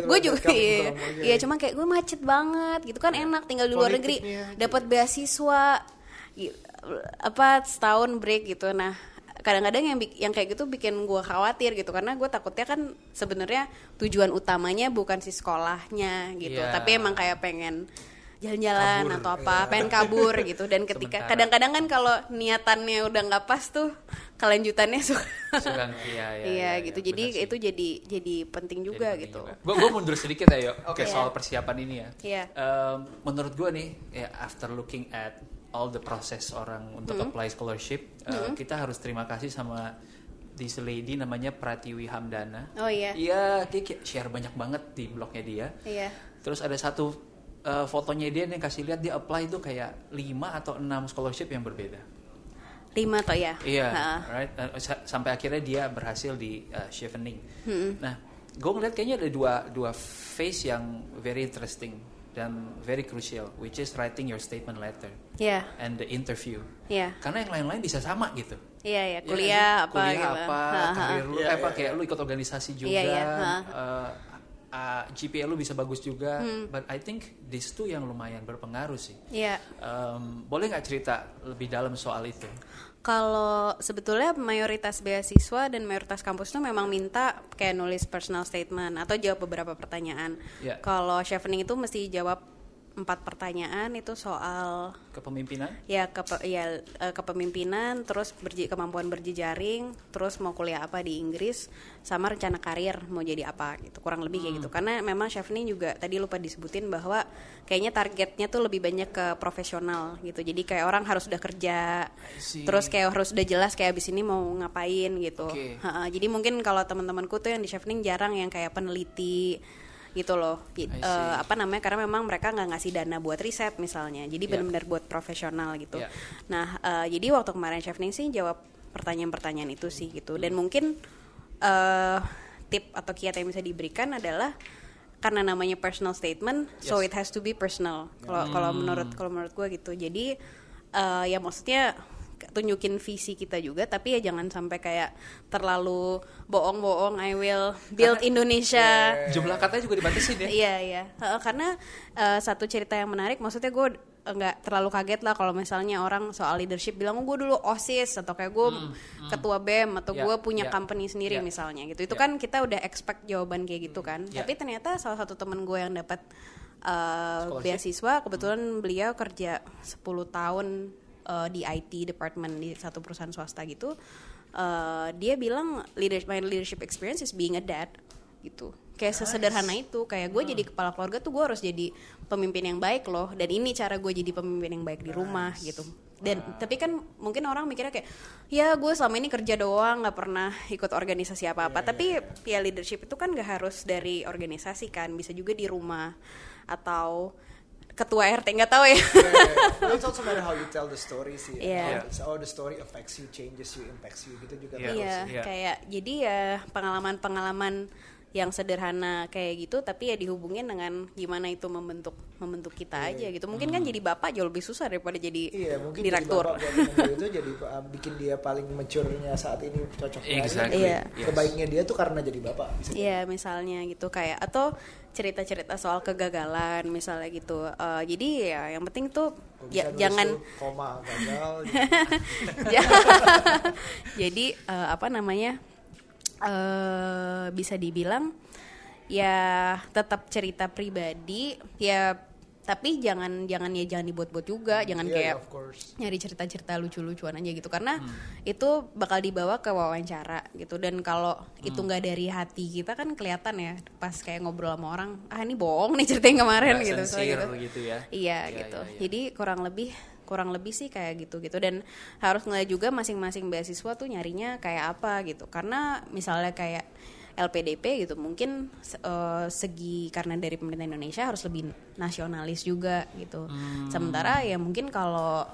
Gue juga iya, iya cuma kayak gue macet banget gitu kan enak tinggal di luar negeri Politiknya. dapat beasiswa apa setahun break gitu. Nah kadang-kadang yang yang kayak gitu bikin gue khawatir gitu karena gue takutnya kan sebenarnya tujuan utamanya bukan si sekolahnya gitu. Iya. tapi emang kayak pengen jalan-jalan Kabur, atau apa iya. pengen kabur gitu dan ketika Sementara. kadang-kadang kan kalau niatannya udah nggak pas tuh kelanjutannya suka Suka, iya, iya, iya iya, gitu iya, jadi itu jadi jadi penting juga gitu Gue gue mundur sedikit ya, yuk, Oke. ke soal persiapan ini ya. Iya. Em, menurut gue nih, ya after looking at all the process orang untuk Hmm. apply scholarship, eh, kita harus terima kasih sama this lady namanya Pratiwi Hamdana. oh iya Iya, dia share banyak banget di blognya dia. iya Terus ada satu eh, fotonya dia yang kasih lihat dia apply itu kayak 5 atau 6 scholarship yang berbeda. lima toh ya Iya, Ha. right. Uh, sa- sampai akhirnya dia berhasil di uh, Chevening. Hmm. Nah, gue ngeliat kayaknya ada dua dua phase yang very interesting dan very crucial, which is writing your statement letter Iya, and the interview. iya, Karena yang lain-lain bisa sama gitu. iya, iya, Iya nggak kuliah sih? apa kuliah gitu. apa, Ha, ha. karir lu, Iya, eh, apa iya, kayak lu ikut organisasi juga, Iya, iya, ha. uh, uh, GPA lu bisa bagus juga. Hmm. But I think these two yang lumayan berpengaruh sih. Iya. Um, boleh nggak cerita lebih dalam soal itu? Kalau sebetulnya mayoritas beasiswa dan mayoritas kampus tuh memang minta kayak nulis personal statement atau jawab beberapa pertanyaan. Iya. Kalau chevening itu mesti jawab empat pertanyaan itu soal Kepemimpinan? ya ke ya eh, kepemimpinan terus berje, kemampuan berjejaring terus mau kuliah apa di Inggris sama rencana karir mau jadi apa gitu. Kurang lebih kayak gitu. Karena memang chef ini juga tadi lupa disebutin bahwa kayaknya targetnya tuh lebih banyak ke profesional gitu. Jadi kayak orang harus udah kerja terus kayak harus udah jelas kayak abis ini mau ngapain gitu. Ha-ha, jadi mungkin kalau teman-temanku tuh yang di chefning jarang yang kayak peneliti gitu loh. Eh, apa namanya karena memang mereka nggak ngasih dana buat riset misalnya. Jadi Yeah. benar-benar buat profesional gitu. Yeah. nah eh, jadi waktu kemarin chef Ning sih jawab pertanyaan-pertanyaan itu sih gitu. Dan mungkin eh tip atau kiat yang bisa diberikan adalah karena namanya personal statement so it has to be personal. Kalau kalau menurut kalau menurut gue gitu. Jadi eh, ya maksudnya tunjukin visi kita juga tapi ya jangan sampai kayak terlalu bohong-bohong I will build Indonesia Jumlah katanya juga dibatasin ya? Iya iya, karena eh, satu cerita yang menarik, maksudnya gue nggak terlalu kaget lah kalau misalnya orang soal leadership bilang "Oh, gue dulu osis atau kayak gue ketua bem atau Ya, gue punya ya, company sendiri ya. misalnya gitu. Itu Ya. kan kita udah expect jawaban kayak gitu kan. Ya. Tapi ternyata salah satu temen gue yang dapat eh, Scholarship. beasiswa kebetulan beliau kerja 10 tahun eh, di IT department di satu perusahaan swasta gitu. Eh, dia bilang leadership my leadership experience is being a dad gitu. Kayak sesederhana itu kayak gue jadi kepala keluarga tuh gue harus jadi pemimpin yang baik loh dan ini cara gue jadi pemimpin yang baik di rumah gitu. Dan tapi kan mungkin orang mikirnya kayak ya gue selama ini kerja doang nggak pernah ikut organisasi apa apa tapi ya leadership itu kan gak harus dari organisasi kan bisa juga di rumah atau ketua RT nggak tahu ya Yeah, It's also matter how you tell the story sih. Yeah. How it's- Oh, the story affects you, changes you, impacts you gitu juga. Iya. Iya, sih. Iya. kayak jadi ya pengalaman-pengalaman yang sederhana kayak gitu tapi ya dihubungin dengan gimana itu membentuk membentuk kita aja gitu. Mungkin kan jadi bapak jauh lebih susah daripada jadi Iya, mungkin direktur. jadi bapak itu jadi uh, bikin dia paling mature-nya saat ini cocok banget. Exactly. Iya. Yes. Kebaiknya dia tuh karena jadi bapak. bisa Iya, misalnya gitu kayak atau cerita-cerita soal kegagalan misalnya gitu. Eh, jadi ya yang penting tuh ya, jangan tuh koma gagal. Ya. jadi eh, apa namanya eh bisa dibilang ya tetap cerita pribadi ya tapi jangan jangan ya jangan dibuat-buat juga jangan Iya, kayak course. nyari cerita-cerita lucu-lucuan aja gitu karena itu bakal dibawa ke wawancara gitu dan kalau itu nggak dari hati kita kan kelihatan ya pas kayak ngobrol sama orang ah ini bohong nih cerita yang kemarin Nggak gitu sincere gitu. gitu ya. Iya Iya, gitu. iya, iya. Jadi kurang lebih kurang lebih sih kayak gitu gitu dan harus ngeliat juga masing-masing beasiswa tuh nyarinya kayak apa gitu. Karena misalnya kayak LPDP gitu. Mungkin eh, segi karena dari pemerintah Indonesia harus lebih nasionalis juga gitu. Sementara ya mungkin kalau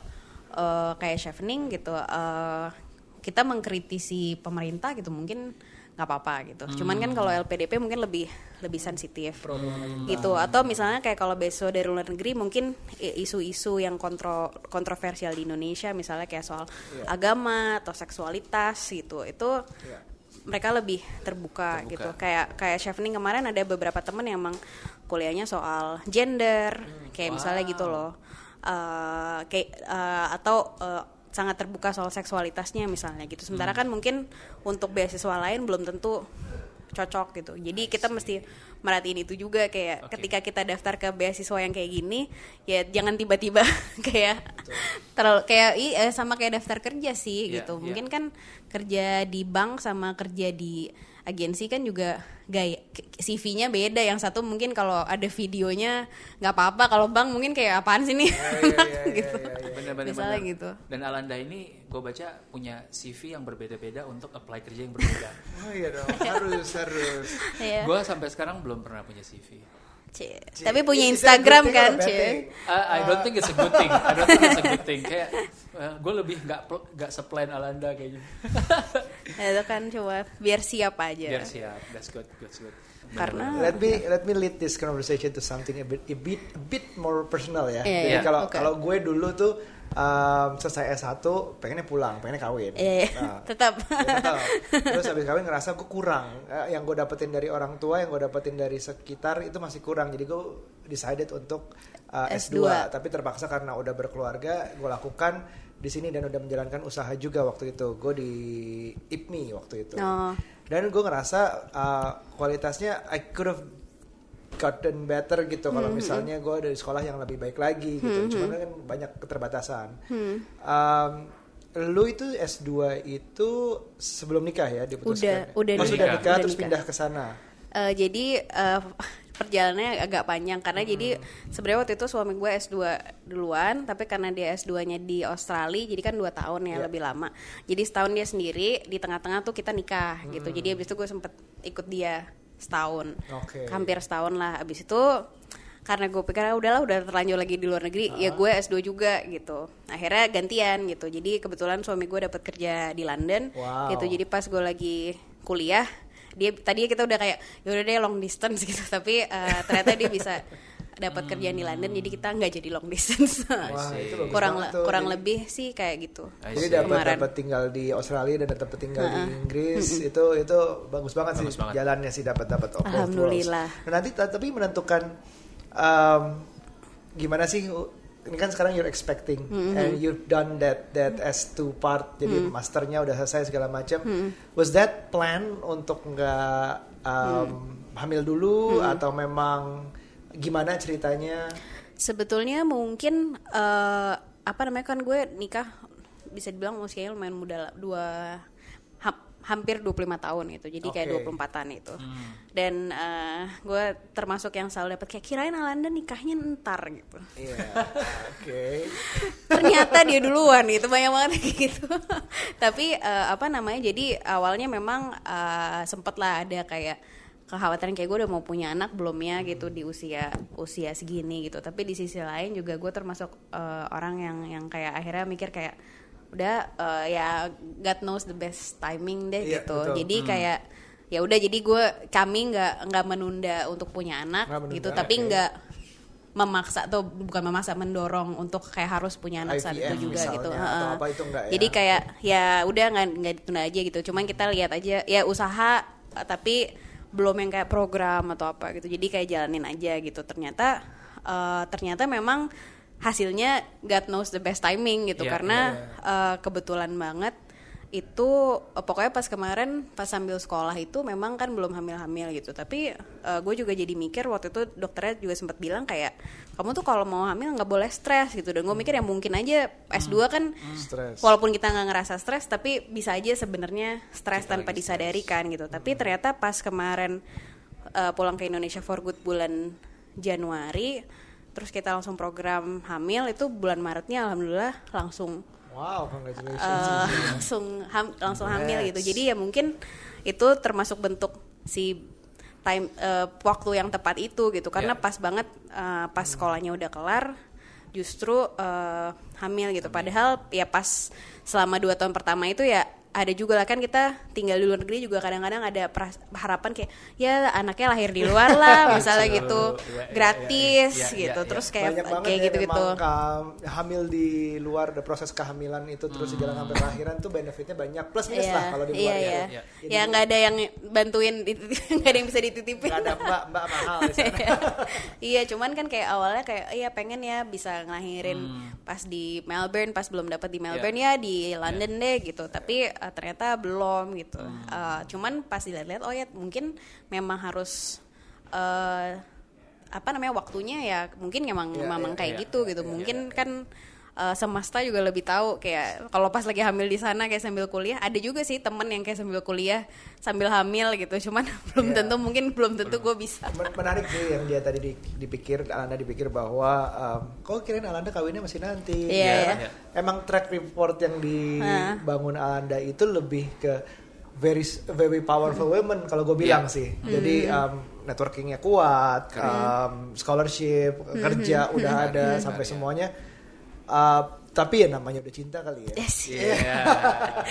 eh, kayak Chevening gitu eh, kita mengkritisi pemerintah gitu mungkin nggak apa-apa gitu. Cuman kan kalau LPDP mungkin lebih lebih sensitif gitu. Atau misalnya kayak kalau beasiswa dari luar negeri mungkin isu-isu yang kontro kontroversial di Indonesia misalnya kayak soal agama atau seksualitas gitu. Itu Iya. Mereka lebih terbuka, Terbuka. gitu. Kayak kayak Chevening kemarin ada beberapa temen yang emang kuliahnya soal gender. Kayak misalnya gitu loh. Eh, kayak eh, atau eh, sangat terbuka soal seksualitasnya misalnya gitu. Sementara kan mungkin untuk beasiswa lain belum tentu cocok gitu jadi kita mesti merhatiin itu juga kayak Oke. ketika kita daftar ke beasiswa yang kayak gini ya jangan tiba-tiba kayak terlalu kayak i- eh, sama kayak daftar kerja sih Iya, gitu iya. mungkin kan kerja di bank sama kerja di agensi kan juga gaya CV-nya beda yang satu mungkin kalau ada videonya nggak apa-apa kalau bank mungkin kayak apaan sih nih gitu. Bener-bener. misalnya gitu Dan Alanda ini gue baca punya CV yang berbeda-beda untuk apply kerja yang berbeda. Oh iya dong, harus harus. Iya. Gue sampai sekarang belum pernah punya CV. Cie. Cie. tapi punya Is good Instagram kan cie? Uh, I don't think it's a good thing. I don't think it's a good thing. Kayak gue lebih nggak nggak seplan Alanda kayaknya. Nah, itu kan coba biar siap aja Biar siap. That's good. That's good. Karena- Let me let me lead this conversation to something a bit a bit a bit more personal ya. Iya, Jadi iya. kalau Oke. kalau gue dulu tuh um, selesai S1 pengennya pulang, pengennya kawin. Iya, Nah, tetap. ya tetap. Terus habis kawin ngerasa gue kurang. Eh, yang gue dapetin dari orang tua, yang gue dapetin dari sekitar itu masih kurang. Jadi gue decided untuk uh, S2. S2. Tapi terpaksa karena udah berkeluarga, gue lakukan di sini dan udah menjalankan usaha juga waktu itu. Gue di IPMI waktu itu. Oh. Dan gue ngerasa uh, kualitasnya I could have gotten better gitu kalau Hmm, misalnya gue dari sekolah yang lebih baik lagi gitu. Cuman kan banyak keterbatasan. Hmm. Um, lu itu S2 itu sebelum nikah ya diputuskan? Udah, udah oh, nikah. sudah nikah Udah terus nikah. pindah ke sana. Eh, jadi eh, perjalanannya agak panjang. Karena jadi sebenarnya waktu itu suami gue S2 duluan tapi karena dia S2-nya di Australia jadi kan dua tahun ya Iya. lebih lama. Jadi setahun dia sendiri di tengah-tengah tuh kita nikah gitu. Jadi abis itu gue sempet ikut dia setahun. Oke. hampir setahun lah. Abis itu karena gue pikir "Ah, udahlah udah terlanjur lagi di luar negeri. Ya gue S2 juga gitu. Akhirnya gantian gitu. Jadi kebetulan suami gue dapat kerja di London Wow. gitu jadi pas gue lagi kuliah dia tadi kita udah kayak yaudah deh long distance gitu tapi eh, ternyata dia bisa dapat kerjaan di London jadi kita nggak jadi long distance Wah, itu kurang le- tuh. kurang Jadi- lebih sih kayak gitu Jadi dapat dapat tinggal di Australia dan dapat tinggal di Inggris itu itu bagus banget Bagus sih banget. jalannya sih dapat dapat. Alhamdulillah. Nah, nanti ta- tapi menentukan um, gimana sih ini kan sekarang you're expecting and you've done that that S2 part jadi masternya udah selesai segala macam. Was that plan untuk nggak um, hamil dulu atau memang gimana ceritanya? sebetulnya mungkin eh, apa namanya kan gue nikah bisa dibilang usianya lumayan muda dua hampir 25 tahun gitu jadi kayak Oke. 24an itu dan eh, gue termasuk yang selalu dapat kayak kirain Alanda nikahnya ntar gitu Iya. Oke. ternyata dia duluan gitu banyak banget kayak gitu tapi eh, apa namanya jadi awalnya memang eh, sempet lah ada kayak kekhawatiran kayak gue udah mau punya anak belum ya gitu di usia usia segini gitu tapi di sisi lain juga gue termasuk eh, orang yang yang kayak akhirnya mikir kayak udah eh, ya God knows the best timing deh Iya, gitu. betul. jadi kayak ya udah jadi gue kami nggak nggak menunda untuk punya anak menunda, gitu tapi nggak memaksa atau bukan memaksa mendorong untuk kayak harus punya anak saat IVF itu juga misalnya, gitu atau Heeh. apa itu enggak ya? jadi kayak ya udah nggak nggak ditunda aja gitu. Cuman kita lihat aja ya usaha tapi belum yang kayak program atau apa gitu. Jadi kayak jalanin aja gitu. Ternyata eh, ternyata memang hasilnya God knows the best timing gitu. Iya, karena eh, kebetulan banget itu eh, pokoknya pas kemarin pas sambil sekolah itu memang kan belum hamil-hamil gitu. Tapi eh, gue juga jadi mikir waktu itu dokternya juga sempat bilang kayak kamu tuh kalau mau hamil nggak boleh stres gitu. Dan gue mikir ya mungkin aja S2 kan Stres. walaupun kita nggak ngerasa stres tapi bisa aja sebenarnya stres tanpa disadari kan gitu. Tapi ternyata pas kemarin eh, pulang ke Indonesia for good bulan Januari terus kita langsung program hamil itu bulan Maretnya alhamdulillah langsung Wow, congratulations. eh, langsung ham- langsung hamil Yes. gitu jadi ya mungkin itu termasuk bentuk si time eh, waktu yang tepat itu gitu karena Ya. pas banget eh, pas sekolahnya udah kelar justru eh, hamil gitu padahal ya pas selama dua tahun pertama itu ya ada juga lah kan kita tinggal di luar negeri juga kadang-kadang ada peras- harapan kayak ya anaknya lahir di luar lah misalnya gitu Ya, ya, ya, gratis ya, ya, gitu ya, ya. terus kayak kayak ya gitu-gitu ka- hamil di luar the proses kehamilan itu terus jalan sampai kelahiran tuh benefitnya banyak plus minus lah kalau di luar iya, ya. iya. Ya. Ya nggak ada yang bantuin, nggak ada yang bisa dititipin. Nggak ada mbak mbak mahal di sana. iya, cuman kan kayak awalnya kayak iya pengen ya bisa ngelahirin pas di Melbourne, pas belum dapat di Melbourne ya di London deh gitu. Tapi eh, ternyata belum gitu. Eh, cuman pas dilihat-lihat oh ya mungkin memang harus eh apa namanya waktunya ya mungkin memang Iya, memang iya, kayak iya, gitu gitu. mungkin kan eh, semesta juga lebih tahu kayak kalau pas lagi hamil di sana kayak sambil kuliah ada juga sih temen yang kayak sambil kuliah sambil hamil gitu. Cuman belum Iya. tentu mungkin belum tentu gue bisa. Men- menarik sih yang dia tadi di- dipikir Alanda dipikir bahwa um, kok kirain Alanda kawinnya masih nanti? Iya, Karena iya. emang track report yang dibangun Alanda itu lebih ke very very powerful women kalau gue bilang Iya. sih jadi um, networkingnya kuat um, scholarship kerja udah ada sampai semuanya Uh, tapi ya namanya udah cinta kali ya yes Iya.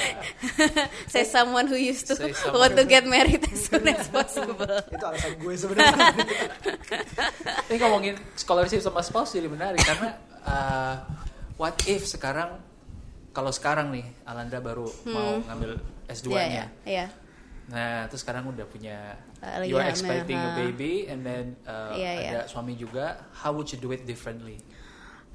say someone who used to want to get married as soon as possible itu alasan gue sebenarnya Ini ngomongin scholarship sama spouse jadi menarik karena uh, what if sekarang kalau sekarang nih Alanda baru mau ngambil S2-nya. Iya, iya, iya. Nah, terus sekarang udah punya Uh, you are expecting a ha. baby and then uh, Iya, iya. ada suami juga. How would you do it differently?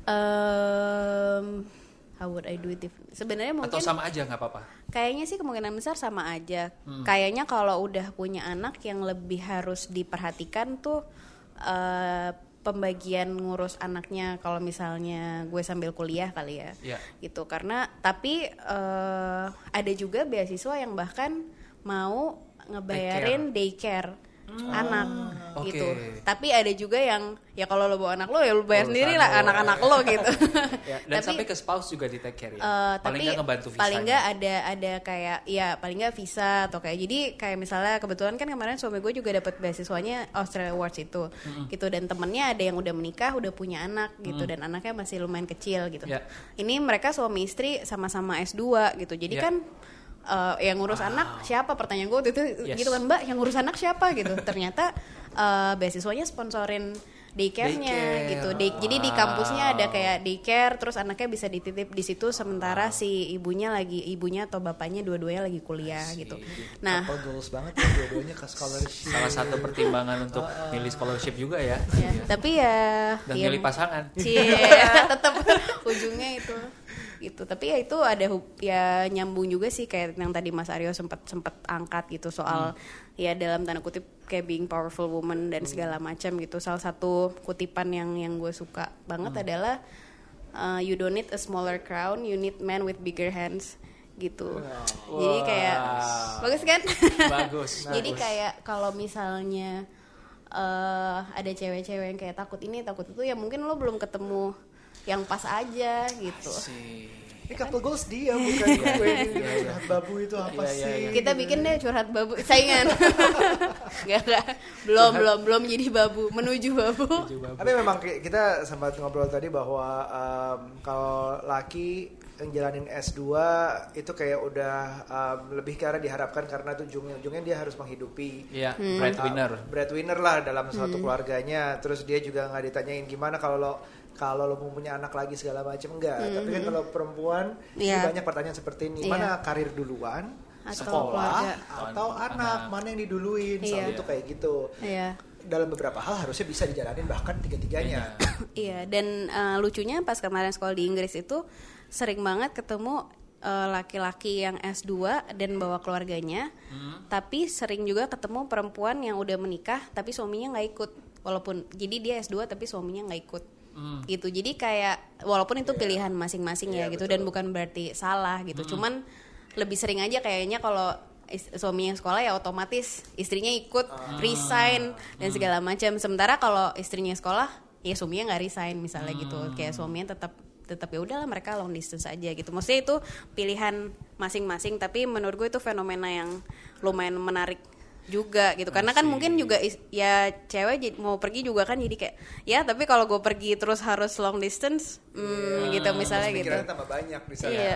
Um, how would I do it different? Sebenarnya mungkin Atau sama aja nggak apa-apa? Kayaknya sih kemungkinan besar sama aja. Hmm. Kayaknya kalau udah punya anak yang lebih harus diperhatikan tuh eh, pembagian ngurus anaknya kalau misalnya gue sambil kuliah kali ya. Iya. Gitu karena tapi eh, ada juga beasiswa yang bahkan mau ngebayarin daycare, anak oke. gitu. Tapi ada juga yang ya kalau lo bawa anak lo ya lo bayar Urusan sendiri lah anak-anak lo gitu. Dan sampai ke spouse juga di take care ya. Eh, paling tapi nggak ngebantu visanya. paling nggak ada ada kayak ya paling nggak visa atau kayak jadi kayak misalnya kebetulan kan kemarin suami gue juga dapat beasiswanya Australia Awards itu gitu dan temennya ada yang udah menikah udah punya anak gitu dan anaknya masih lumayan kecil gitu Ya. ini mereka suami istri sama-sama S2 gitu jadi Ya. kan eh, yang ngurus anak siapa? Pertanyaan gue waktu itu Yes. gitu kan mbak yang ngurus anak siapa? Gitu. Ternyata eh, beasiswanya sponsorin daycare-nya Daycare. gitu. Day- jadi di Wow. kampusnya ada kayak daycare terus anaknya bisa dititip di situ sementara si ibunya lagi ibunya atau bapaknya dua-duanya lagi kuliah gitu. Nah. Couple goals banget ya dua-duanya ke scholarship. Salah satu pertimbangan untuk milih scholarship juga ya. ya, tapi ya Dan ya, milih pasangan. Cie, tetap ujungnya itu gitu. Tapi ya itu ada ya nyambung juga sih kayak yang tadi Mas Aryo sempat sempat angkat gitu soal ya dalam tanda kutip kayak being powerful woman dan segala macam gitu. Salah satu kutipan yang yang gue suka banget adalah uh, you don't need a smaller crown you need men with bigger hands. Gitu. Jadi kayak Wow. bagus kan? Bagus. jadi bagus. kayak kalau misalnya eh ada cewek-cewek yang kayak takut ini takut itu ya mungkin lo belum ketemu yang pas aja gitu Sih. Ini couple goals dia bukan gue. Curhat babu itu apa Iya, iya, sih? iya. Kita bikin deh curhat babu saingan. Enggak enggak. Belum belum belum jadi babu, menuju babu. Tapi memang ki- kita sempat ngobrol tadi bahwa um, kalau laki yang jalanin S2 itu kayak udah um, lebih karena diharapkan karena tuh ujung-ujungnya dia harus menghidupi Iya, Hmm. breadwinner. uh, breadwinner lah dalam suatu keluarganya. Terus dia juga nggak ditanyain gimana kalau lo kalau lo mau punya anak lagi segala macam enggak. Tapi kan kalau perempuan ini Iya. banyak pertanyaan seperti ini. Iya. Mana karir duluan? Atau sekolah keluarga. atau Anak. anak mana yang diduluin selalu Iya. tuh kayak gitu Iya. dalam beberapa hal harusnya bisa dijalanin bahkan tiga-tiganya Iya, dan eh, lucunya pas kemarin sekolah di Inggris itu sering banget ketemu eh, laki-laki yang S2 dan bawa keluarganya. Tapi sering juga ketemu perempuan yang udah menikah tapi suaminya nggak ikut. Walaupun jadi dia S2 tapi suaminya nggak ikut. Gitu. Jadi kayak walaupun itu pilihan masing-masing ya gitu dan bukan berarti salah gitu. Cuman lebih sering aja kayaknya kalau suaminya sekolah ya otomatis istrinya ikut resign dan segala macam. Sementara kalau istrinya sekolah ya suaminya nggak resign misalnya gitu. Kayak suaminya tetap tetap ya udahlah mereka long distance aja gitu. Maksudnya itu pilihan masing-masing tapi menurut gue itu fenomena yang lumayan menarik juga gitu karena kan mungkin juga is- ya cewek jadi- mau pergi juga kan jadi kayak ya tapi kalau gue pergi terus harus long distance hmm, gitu misalnya Terus gitu tambah banyak di sana. Iya.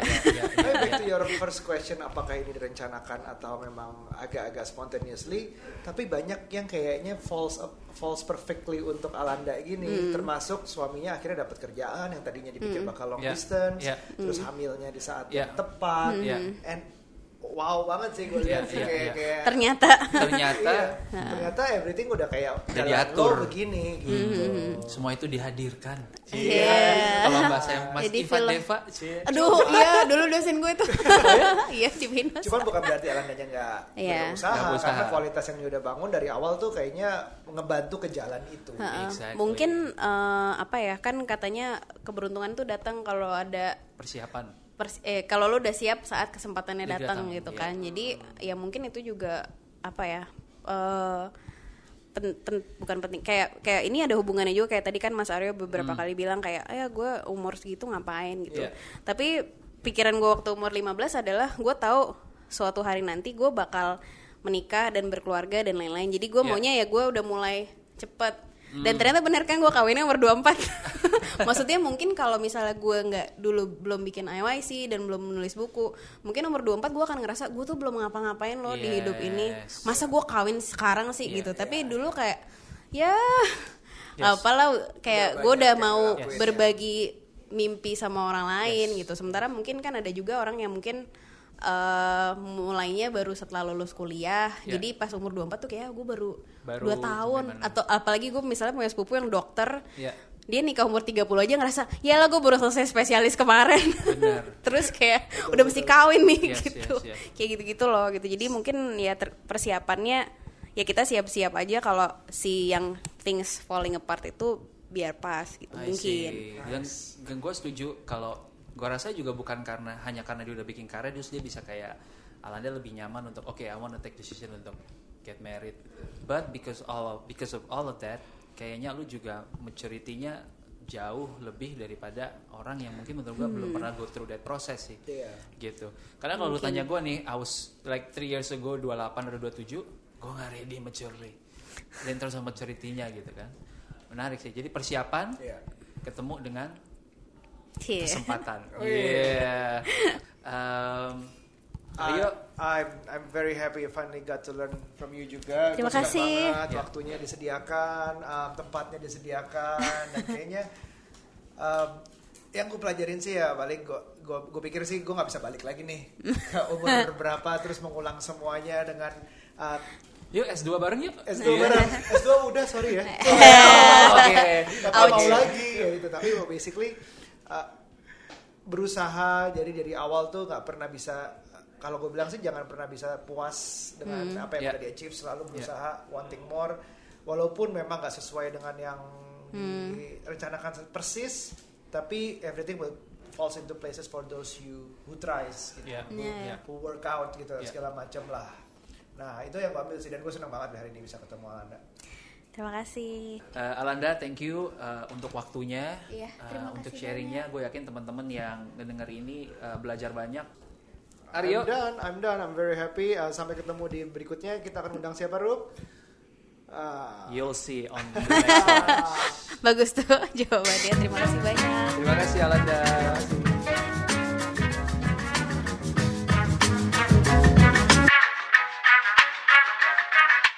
Tapi back to your first question, apakah ini direncanakan atau memang agak-agak spontaneously? Tapi banyak yang kayaknya false false perfectly untuk Alanda gini, Hmm. termasuk suaminya akhirnya dapat kerjaan yang tadinya dipikir bakal long Iya. distance, Iya. terus hamilnya di saat Iya. yang tepat, Iya. and wow banget sih gue Iya, lihat sih iya, kayak, iya. kayak ternyata Ternyata Iya, ternyata everything udah kayak Udah diatur. lo begini gitu. semua itu dihadirkan. Iya. Kalau bahasa yang Mas Jadi Iva film- Deva, cie. aduh iya dulu dosen gue tuh iya di Binus Cuman bukan berarti Alandanya nggak Iya. berusaha, Nggak berusaha. karena kualitas yang udah bangun dari awal tuh kayaknya ngebantu ke jalan itu. Heeh. Exactly. Mungkin eh, apa ya kan katanya keberuntungan tuh datang kalau ada persiapan. Pers- eh kalau lu udah siap saat kesempatannya datang datang, gitu iya. kan. Jadi ya mungkin itu juga apa ya eh pen- pen- bukan penting kayak kayak ini ada hubungannya juga kayak tadi kan Mas Aryo beberapa kali bilang kayak ya gue umur segitu ngapain gitu. Iya. Tapi pikiran gue waktu umur 15 adalah gue tahu suatu hari nanti gue bakal menikah dan berkeluarga dan lain-lain. Jadi gue Iya. maunya ya gue udah mulai cepet. Dan ternyata bener kan gue kawinnya umur 24 Maksudnya mungkin kalau misalnya gue nggak dulu belum bikin IYC dan belum menulis buku Mungkin umur 24 gue akan ngerasa gue tuh belum ngapa-ngapain loh di hidup ini Yes. Masa gue kawin sekarang sih Iya, gitu Tapi dulu kayak ya Yes. apalah kayak gue udah mau ya. berbagi mimpi sama orang lain gitu Sementara mungkin kan ada juga orang yang mungkin eh mulainya baru setelah lulus kuliah Ya. jadi pas umur 24 tuh kayak gue baru, Baru dua tahun gimana? atau apalagi gue misalnya punya sepupu yang dokter Ya. dia nikah umur 30 aja ngerasa ya lah gue baru selesai spesialis kemarin Benar. terus kayak udah mesti kawin nih Yes, gitu yes, yes. kayak gitu-gitu loh gitu jadi mungkin ya persiapannya ya kita siap-siap aja kalau si yang things falling apart itu biar pas gitu I mungkin see. Dan, dan gue setuju kalau gue rasa juga bukan karena hanya karena dia udah bikin karya terus dia bisa kayak Alanda lebih nyaman untuk oke I wanna take decision untuk get married but because all of, because of all of that kayaknya lu juga maturity-nya jauh lebih daripada orang yang mungkin menurut gue belum pernah go through that process sih Iya. gitu karena kalau lu tanya gue nih I was like 3 years ago 28 atau 27 gue gak ready maturely dan terus sama maturity-nya gitu kan menarik sih jadi persiapan Iya. ketemu dengan Iya. kesempatan. Oh, Iya. iya. Um, I- Rio, I'm I'm very happy I finally got to learn from you juga. Terima Gua kasih. banget, Ya. waktunya disediakan, um, tempatnya disediakan, dan kayaknya um, yang gue pelajarin sih ya paling gue gue gue pikir sih gue nggak bisa balik lagi nih ke umur berapa terus mengulang semuanya dengan uh, yuk S2 bareng yuk. S2 Iya. bareng S2 udah sorry ya Oke. tapi mau lagi ya itu tapi basically uh, berusaha jadi dari awal tuh nggak pernah bisa kalau gue bilang sih jangan pernah bisa puas dengan apa yang Yeah. udah di achieve selalu berusaha wanting more walaupun memang nggak sesuai dengan yang direncanakan persis tapi everything will falls into places for those you who tries gitu Iya. Iya. Iya. who work out gitu Yeah. segala macam lah nah itu yang gue ambil sih dan gue senang banget hari ini bisa ketemu Alanda Terima kasih. Eh, Alanda, thank you eh, untuk waktunya, Iya, eh, terima untuk sharingnya. Gue yakin teman-teman yang mendengar ini eh, belajar banyak. I'm Aryo, done, I'm done, I'm very happy. Uh, sampai ketemu di berikutnya. Kita akan undang siapa, Rup? Ah. you'll see on the next. Bagus tuh jawabannya. Terima kasih banyak. Terima kasih Alanda. Terima kasih.